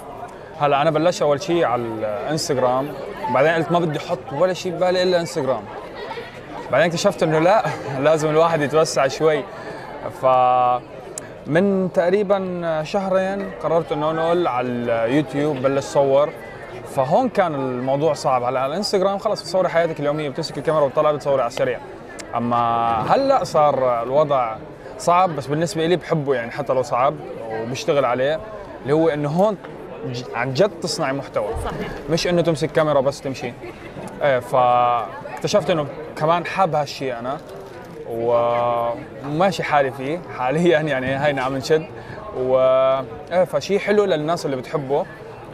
هلا أنا بلشت أول شيء على الإنستغرام بعدين قلت ما بدي أحط ولا شيء ببالي إلا إنستغرام. بعدين اكتشفت إنه لا لازم الواحد يتوسع شوي. ف من تقريبا شهرين قررت إنه انقل على اليوتيوب بلش صور. فهون كان الموضوع صعب. على الإنستغرام خلص بتصوري حياتك اليومية بتمسك الكاميرا وبتطلع بتصوري على السريع. أما هلأ صار الوضع صعب بس بالنسبة لي بحبه يعني حتى لو صعب وبشتغل عليه. اللي هو إنه هون عن جد تصنعي محتوى. صحيح. مش إنه تمسك كاميرا بس تمشي. إيه فاكتشفت إنه كمان حاب هالشيء أنا. وماشي حالي فيه. حاليا يعني هينا عم نشد و إيه فشيء حلو للناس اللي بتحبه.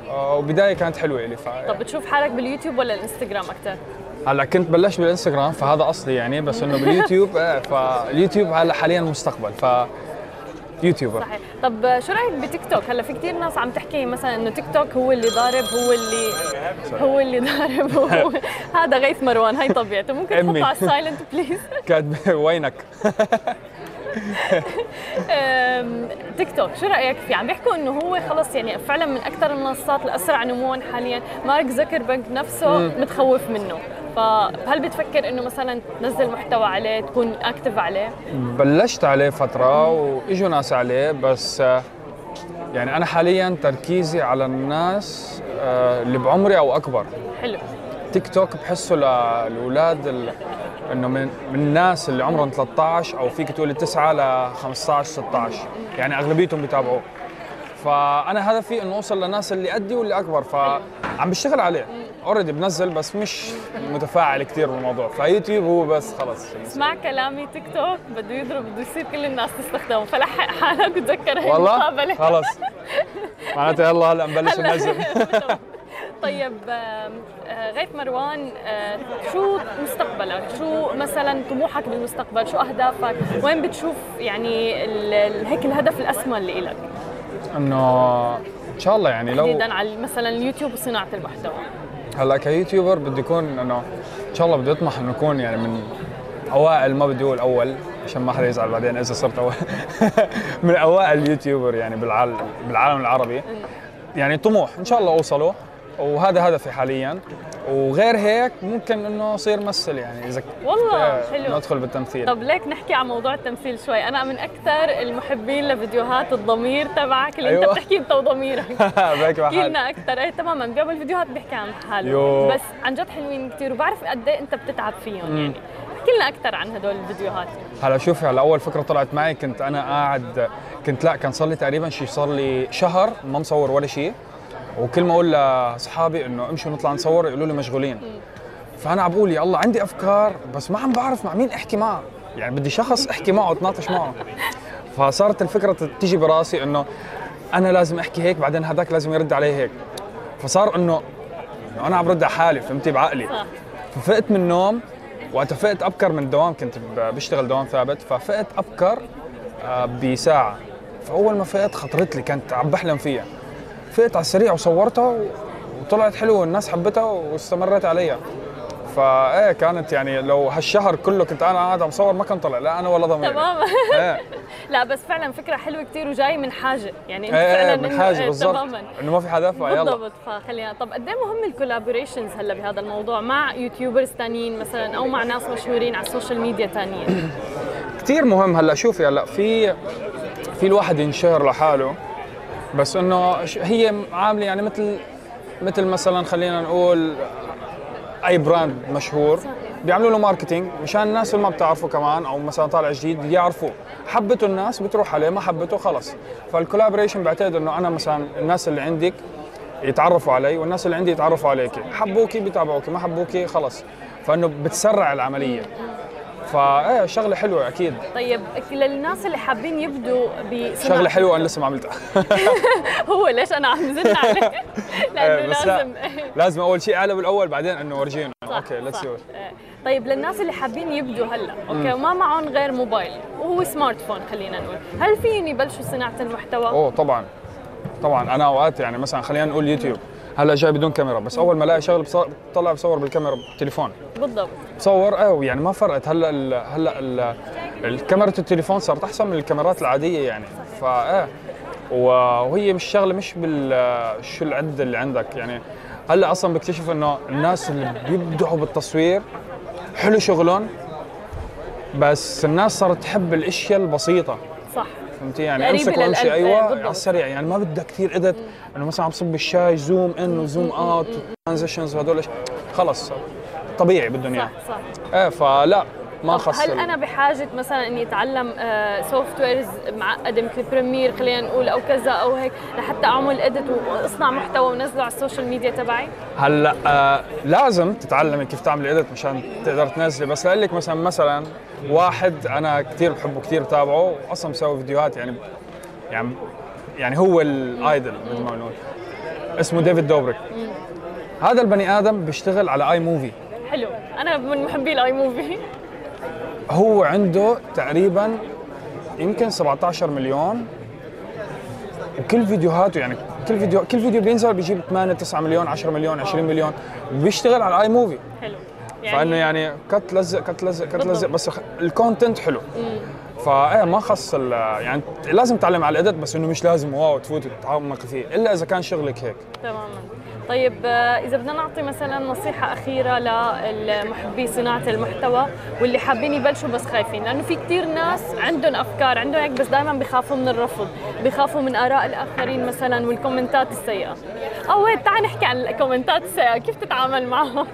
آه، وبداية كانت حلوة لي ف... طب بتشوف حالك باليوتيوب ولا الإنستغرام أكثر؟ هلأ كنت بلشت بالإنستغرام فهذا أصلي يعني بس إنه باليوتيوب إيه فاليوتيوب هلأ حاليا مستقبل. ف YouTuber. صحيح. طب شو رأيك بتيك توك؟ هلا في كثير ناس عم تحكي مثلا إنه تيك توك هو اللي ضارب هو اللي هو اللي ضارب هو هذا غيث مروان هاي طبيعته. ممكن. تحطه على ال silent please cut وينك؟ تيك توك شو رأيك فيه؟ عم بيحكوا إنه هو خلص يعني فعلا من أكثر المنصات الاسرع نموا حاليا. مارك زكربرج نفسه متخوف منه. فهل بتفكر إنه مثلا تنزل محتوى عليه تكون اكتف عليه؟ بلشت عليه فترة وإجوا ناس عليه بس آه، يعني أنا حاليا تركيزي على الناس آه، اللي بعمري أو أكبر. حلو. تيك توك بحسه للأولاد إنه من من الناس اللي عمرهم 13 أو فيك تقولي 9 ل 15 16 يعني أغلبيتهم بيتابعوه. فأنا هدفي إنه أوصل للناس اللي قدّي واللي أكبر. فعم بشتغل عليه. already بنزل بس مش متفاعل كثير بالموضوع. فيوتيوب هو بس خلص اسمع كلامي تيك توك بده يضرب بده يصير كل الناس تستخدمه. فلحق حالك وتذكر هي والله خلص معناته يلا هلا نبلش. ننزل طيب آه، غيث مروان آه، شو مستقبلك؟ شو مثلا طموحك بالمستقبل؟ شو أهدافك؟ وين بتشوف يعني هيك الهدف الأسمى اللي إلك إنه إن شاء الله يعني لو تحديدا على مثلا اليوتيوب وصناعة المحتوى هلأ ك YouTuber بدي يكون إنه إن شاء الله بدي اطمح إنه اكون يعني من أوائل ما بدي أقول أول عشان ما حدا يزعل بعدين إذا صرت أول من أوائل ال YouTuber يعني بالعالم بالعالم العربي يعني طموح إن شاء الله أوصله وهذا هدفي حاليا. وغير هيك ممكن إنه اصير ممثل يعني إذا والله آه، حلو. إنه أدخل بالتمثيل. طب ليك نحكي عن موضوع التمثيل شوي. أنا من أكثر المحبين لفيديوهات الضمير تبعك اللي أنت أيوة. بتحكي أنت وضميرك. بحكي لنا أكثر. إيه تماما. بيعمل الفيديوهات بيحكي عن حاله. يو. بس عن جد حلوين كثير وبعرف قد إيه أنت بتتعب فيهم يعني. احكي لنا أكثر عن هدول الفيديوهات. هلا شوفي هلا أول فكرة طلعت معي كنت أنا قاعد كنت لا كان صار لي تقريبا شيء صار لي شهر ما مصور ولا شيء وكل ما أقول لأصحابي إنه امشوا نطلع نصور يقولوا لي مشغولين. فأنا عم بقول يا الله عندي أفكار بس ما عم بعرف مع مين أحكي معه. يعني بدي شخص أحكي معه أتناقش معه. فصارت الفكرة تيجي براسي إنه أنا لازم أحكي هيك بعدين هذاك لازم يرد علي هيك. فصار إنه أنا عم برد على حالي فهمتي؟ بعقلي. ففقت من النوم وقت فقت أبكر من الدوام كنت بشتغل دوام ثابت ففقت أبكر آه، بساعة. فأول ما فقت خطرت لي كنت عم بحلم فيها. فقت على السريع وصورتها وطلعت حلوة والناس حبتها واستمرت عليها. فايه كانت يعني لو هالشهر كله كنت أنا قاعد عم صور ما كان طلع لا أنا ولا ضميري. تماما إيه. لا بس فعلا فكرة حلوة كثير وجاي من حاجة. يعني أنت إيه فعلا إيه، من إنه- حاجة إيه، بالضبط. تماما. إنه ما في حدا فيلا بالضبط. فخلينا طب قد إيه مهم ال collaborations هلأ بهذا الموضوع مع YouTubers ثانيين مثلا أو مع ناس مشهورين على ال social media ثانيين كثير مهم هلأ. شوفي هلأ في في الواحد ينشهر لحاله. بس إنه هي عاملة يعني مثل مثل مثلا خلينا نقول أي brand مشهور بيعملوا له marketing مشان الناس اللي ما بتعرفه كمان أو مثلا طالع جديد يعرفوه. حبته الناس بتروح عليه ما حبته خلص. فال collaboration بعتقد إنه أنا مثلا الناس اللي عندك يتعرفوا علي والناس اللي عندي يتعرفوا عليكي. حبوكي بيتابعوكي ما حبوكي خلص. فإنه بتسرع العملية. فايه شغلة حلوة أكيد. طيب للناس اللي حابين يبدوا بصناعه شغلة حلوة أنا لسه ما عملتها. هو ليش أنا عم زن عليه لأنه إيه، بس لا. لازم. لازم أول شيء اعلى بالاول بعدين إنه ورجينا okay let's إيه. طيب للناس اللي حابين يبدوا هلا. okay وما معهم غير موبايل وهو smart phone خلينا نقول. هل فيهم يبلشوا صناعة المحتوى أوه طبعا. طبعا أنا أوقات يعني مثلا خلينا نقول يوتيوب. هلا جاي بدون كاميرا بس أول ما الاقي شغله بطلع بصور بالكاميرا بالتليفون. بالضبط. بصور أيوه يعني ما فرقت. هلأ ال هلأ ال- الكاميرا التليفون صارت أحسن من الكاميرات العادية يعني. فايه وهي مش شغله مش بال شو العده اللي عندك. يعني هلأ أصلا بكتشف إنه الناس اللي بيبدعوا بالتصوير حلو شغلهم بس الناس صارت تحب الأشياء البسيطة. صح. فهمتي؟ يعني امسك إيه، أيوه بالضبط. على السريع يعني ما بدها كثير edit إنه مثلا عم صب الشاي zoom in و zoom out transitions وهدول. خلص. طبيعي بدهم اياه صح صح. إيه فلا. ما خص هل أنا بحاجة مثلا إني أتعلم softwares معقده مثل Premiere خلينا نقول أو كذا أو هيك لحتى أعمل edit وأصنع محتوى ونزله على ال social media تبعي؟ هلأ آه لازم تتعلمي كيف تعملي edit مشان تقدر تنزلي بس لك مثلا مثلا واحد أنا كثير بحبه كثير بتابعه واصلا مسوي فيديوهات يعني يعني يعني هو ال idol مثل ما بنقول. اسمه David Dobrik. هذا البني آدم بيشتغل على iMovie حلو. أنا من محبي ال iMovie هو عنده تقريبا يمكن 17 مليون. وكل فيديوهاته يعني كل فيديو كل فيديو بينزل بيجيب 8 9 مليون 10 مليون 20 مليون. وبيشتغل على ال iMovie حلو. فإنه يعني cut لزق cut لزق cut لزق بس ال content حلو. فايه ما خص يعني لازم تتعلم على ال edit بس إنه مش لازم wow تفوت وتتعمق فيه إلا إذا كان شغلك هيك. تماما. طيب آه، إذا بدنا نعطي مثلا نصيحة أخيرة للمحبي صناعة المحتوى واللي حابين يبلشوا بس خايفين لأنه في كثير ناس عندهم أفكار عندهم هيك بس دائما بخافوا من الرفض بخافوا من آراء الآخرين مثلا والكومنتات السيئة. أو تعال نحكي عن الكومنتات السيئة كيف تتعامل معهم؟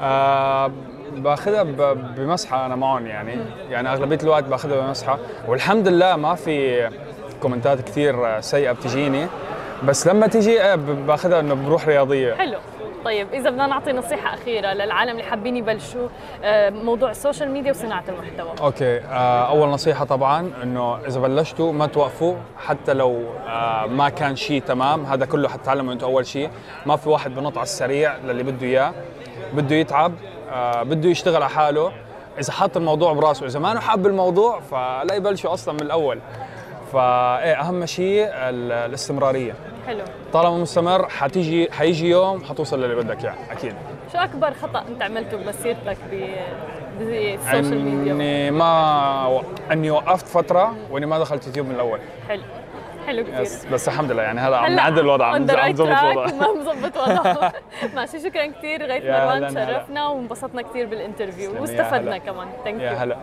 آه باخذها بمزحة أنا معهم يعني. يعني أغلبية الوقت باخذها بمزحة. والحمد لله ما في كومنتات كثير سيئة بتجيني. بس لما تيجي آه، باخذها إنه بروح رياضية. حلو. طيب إذا بدنا نعطي نصيحة أخيرة للعالم اللي حابين يبلشوا آه، موضوع ال social media وصناعة المحتوى. okay. آه أول نصيحة طبعا إنه إذا بلشتوا ما توقفوا حتى لو ما كان شيء تمام هذا كله حتتعلموا أنتم أول شيء. ما في واحد بنط على السريع للي بده إياه. بده يتعب بده يشتغل على حاله. إذا حط الموضوع براسه إذا ما حاب الموضوع فلا يبلشوا أصلا من الأول. فايه أهم شيء ال- الاستمرارية. حلو. طالما مستمر حتيجي حيجي يوم حتوصل للي بدك إياه أكيد. شو أكبر خطأ أنت عملته بمسيرتك ب بالسوشيال ميديا إني ما إني وقفت فترة وإني ما دخلت يوتيوب من الأول. حلو. حلو كثير بس بس الحمد لله يعني هلا عم نعدل الوضع عم نظبط الوضع. ما مظبط وضعه ماشي شكرا كثير غيث مروان. شرفنا وانبسطنا كثير بال interview واستفدنا. كمان. thank you يا هلا.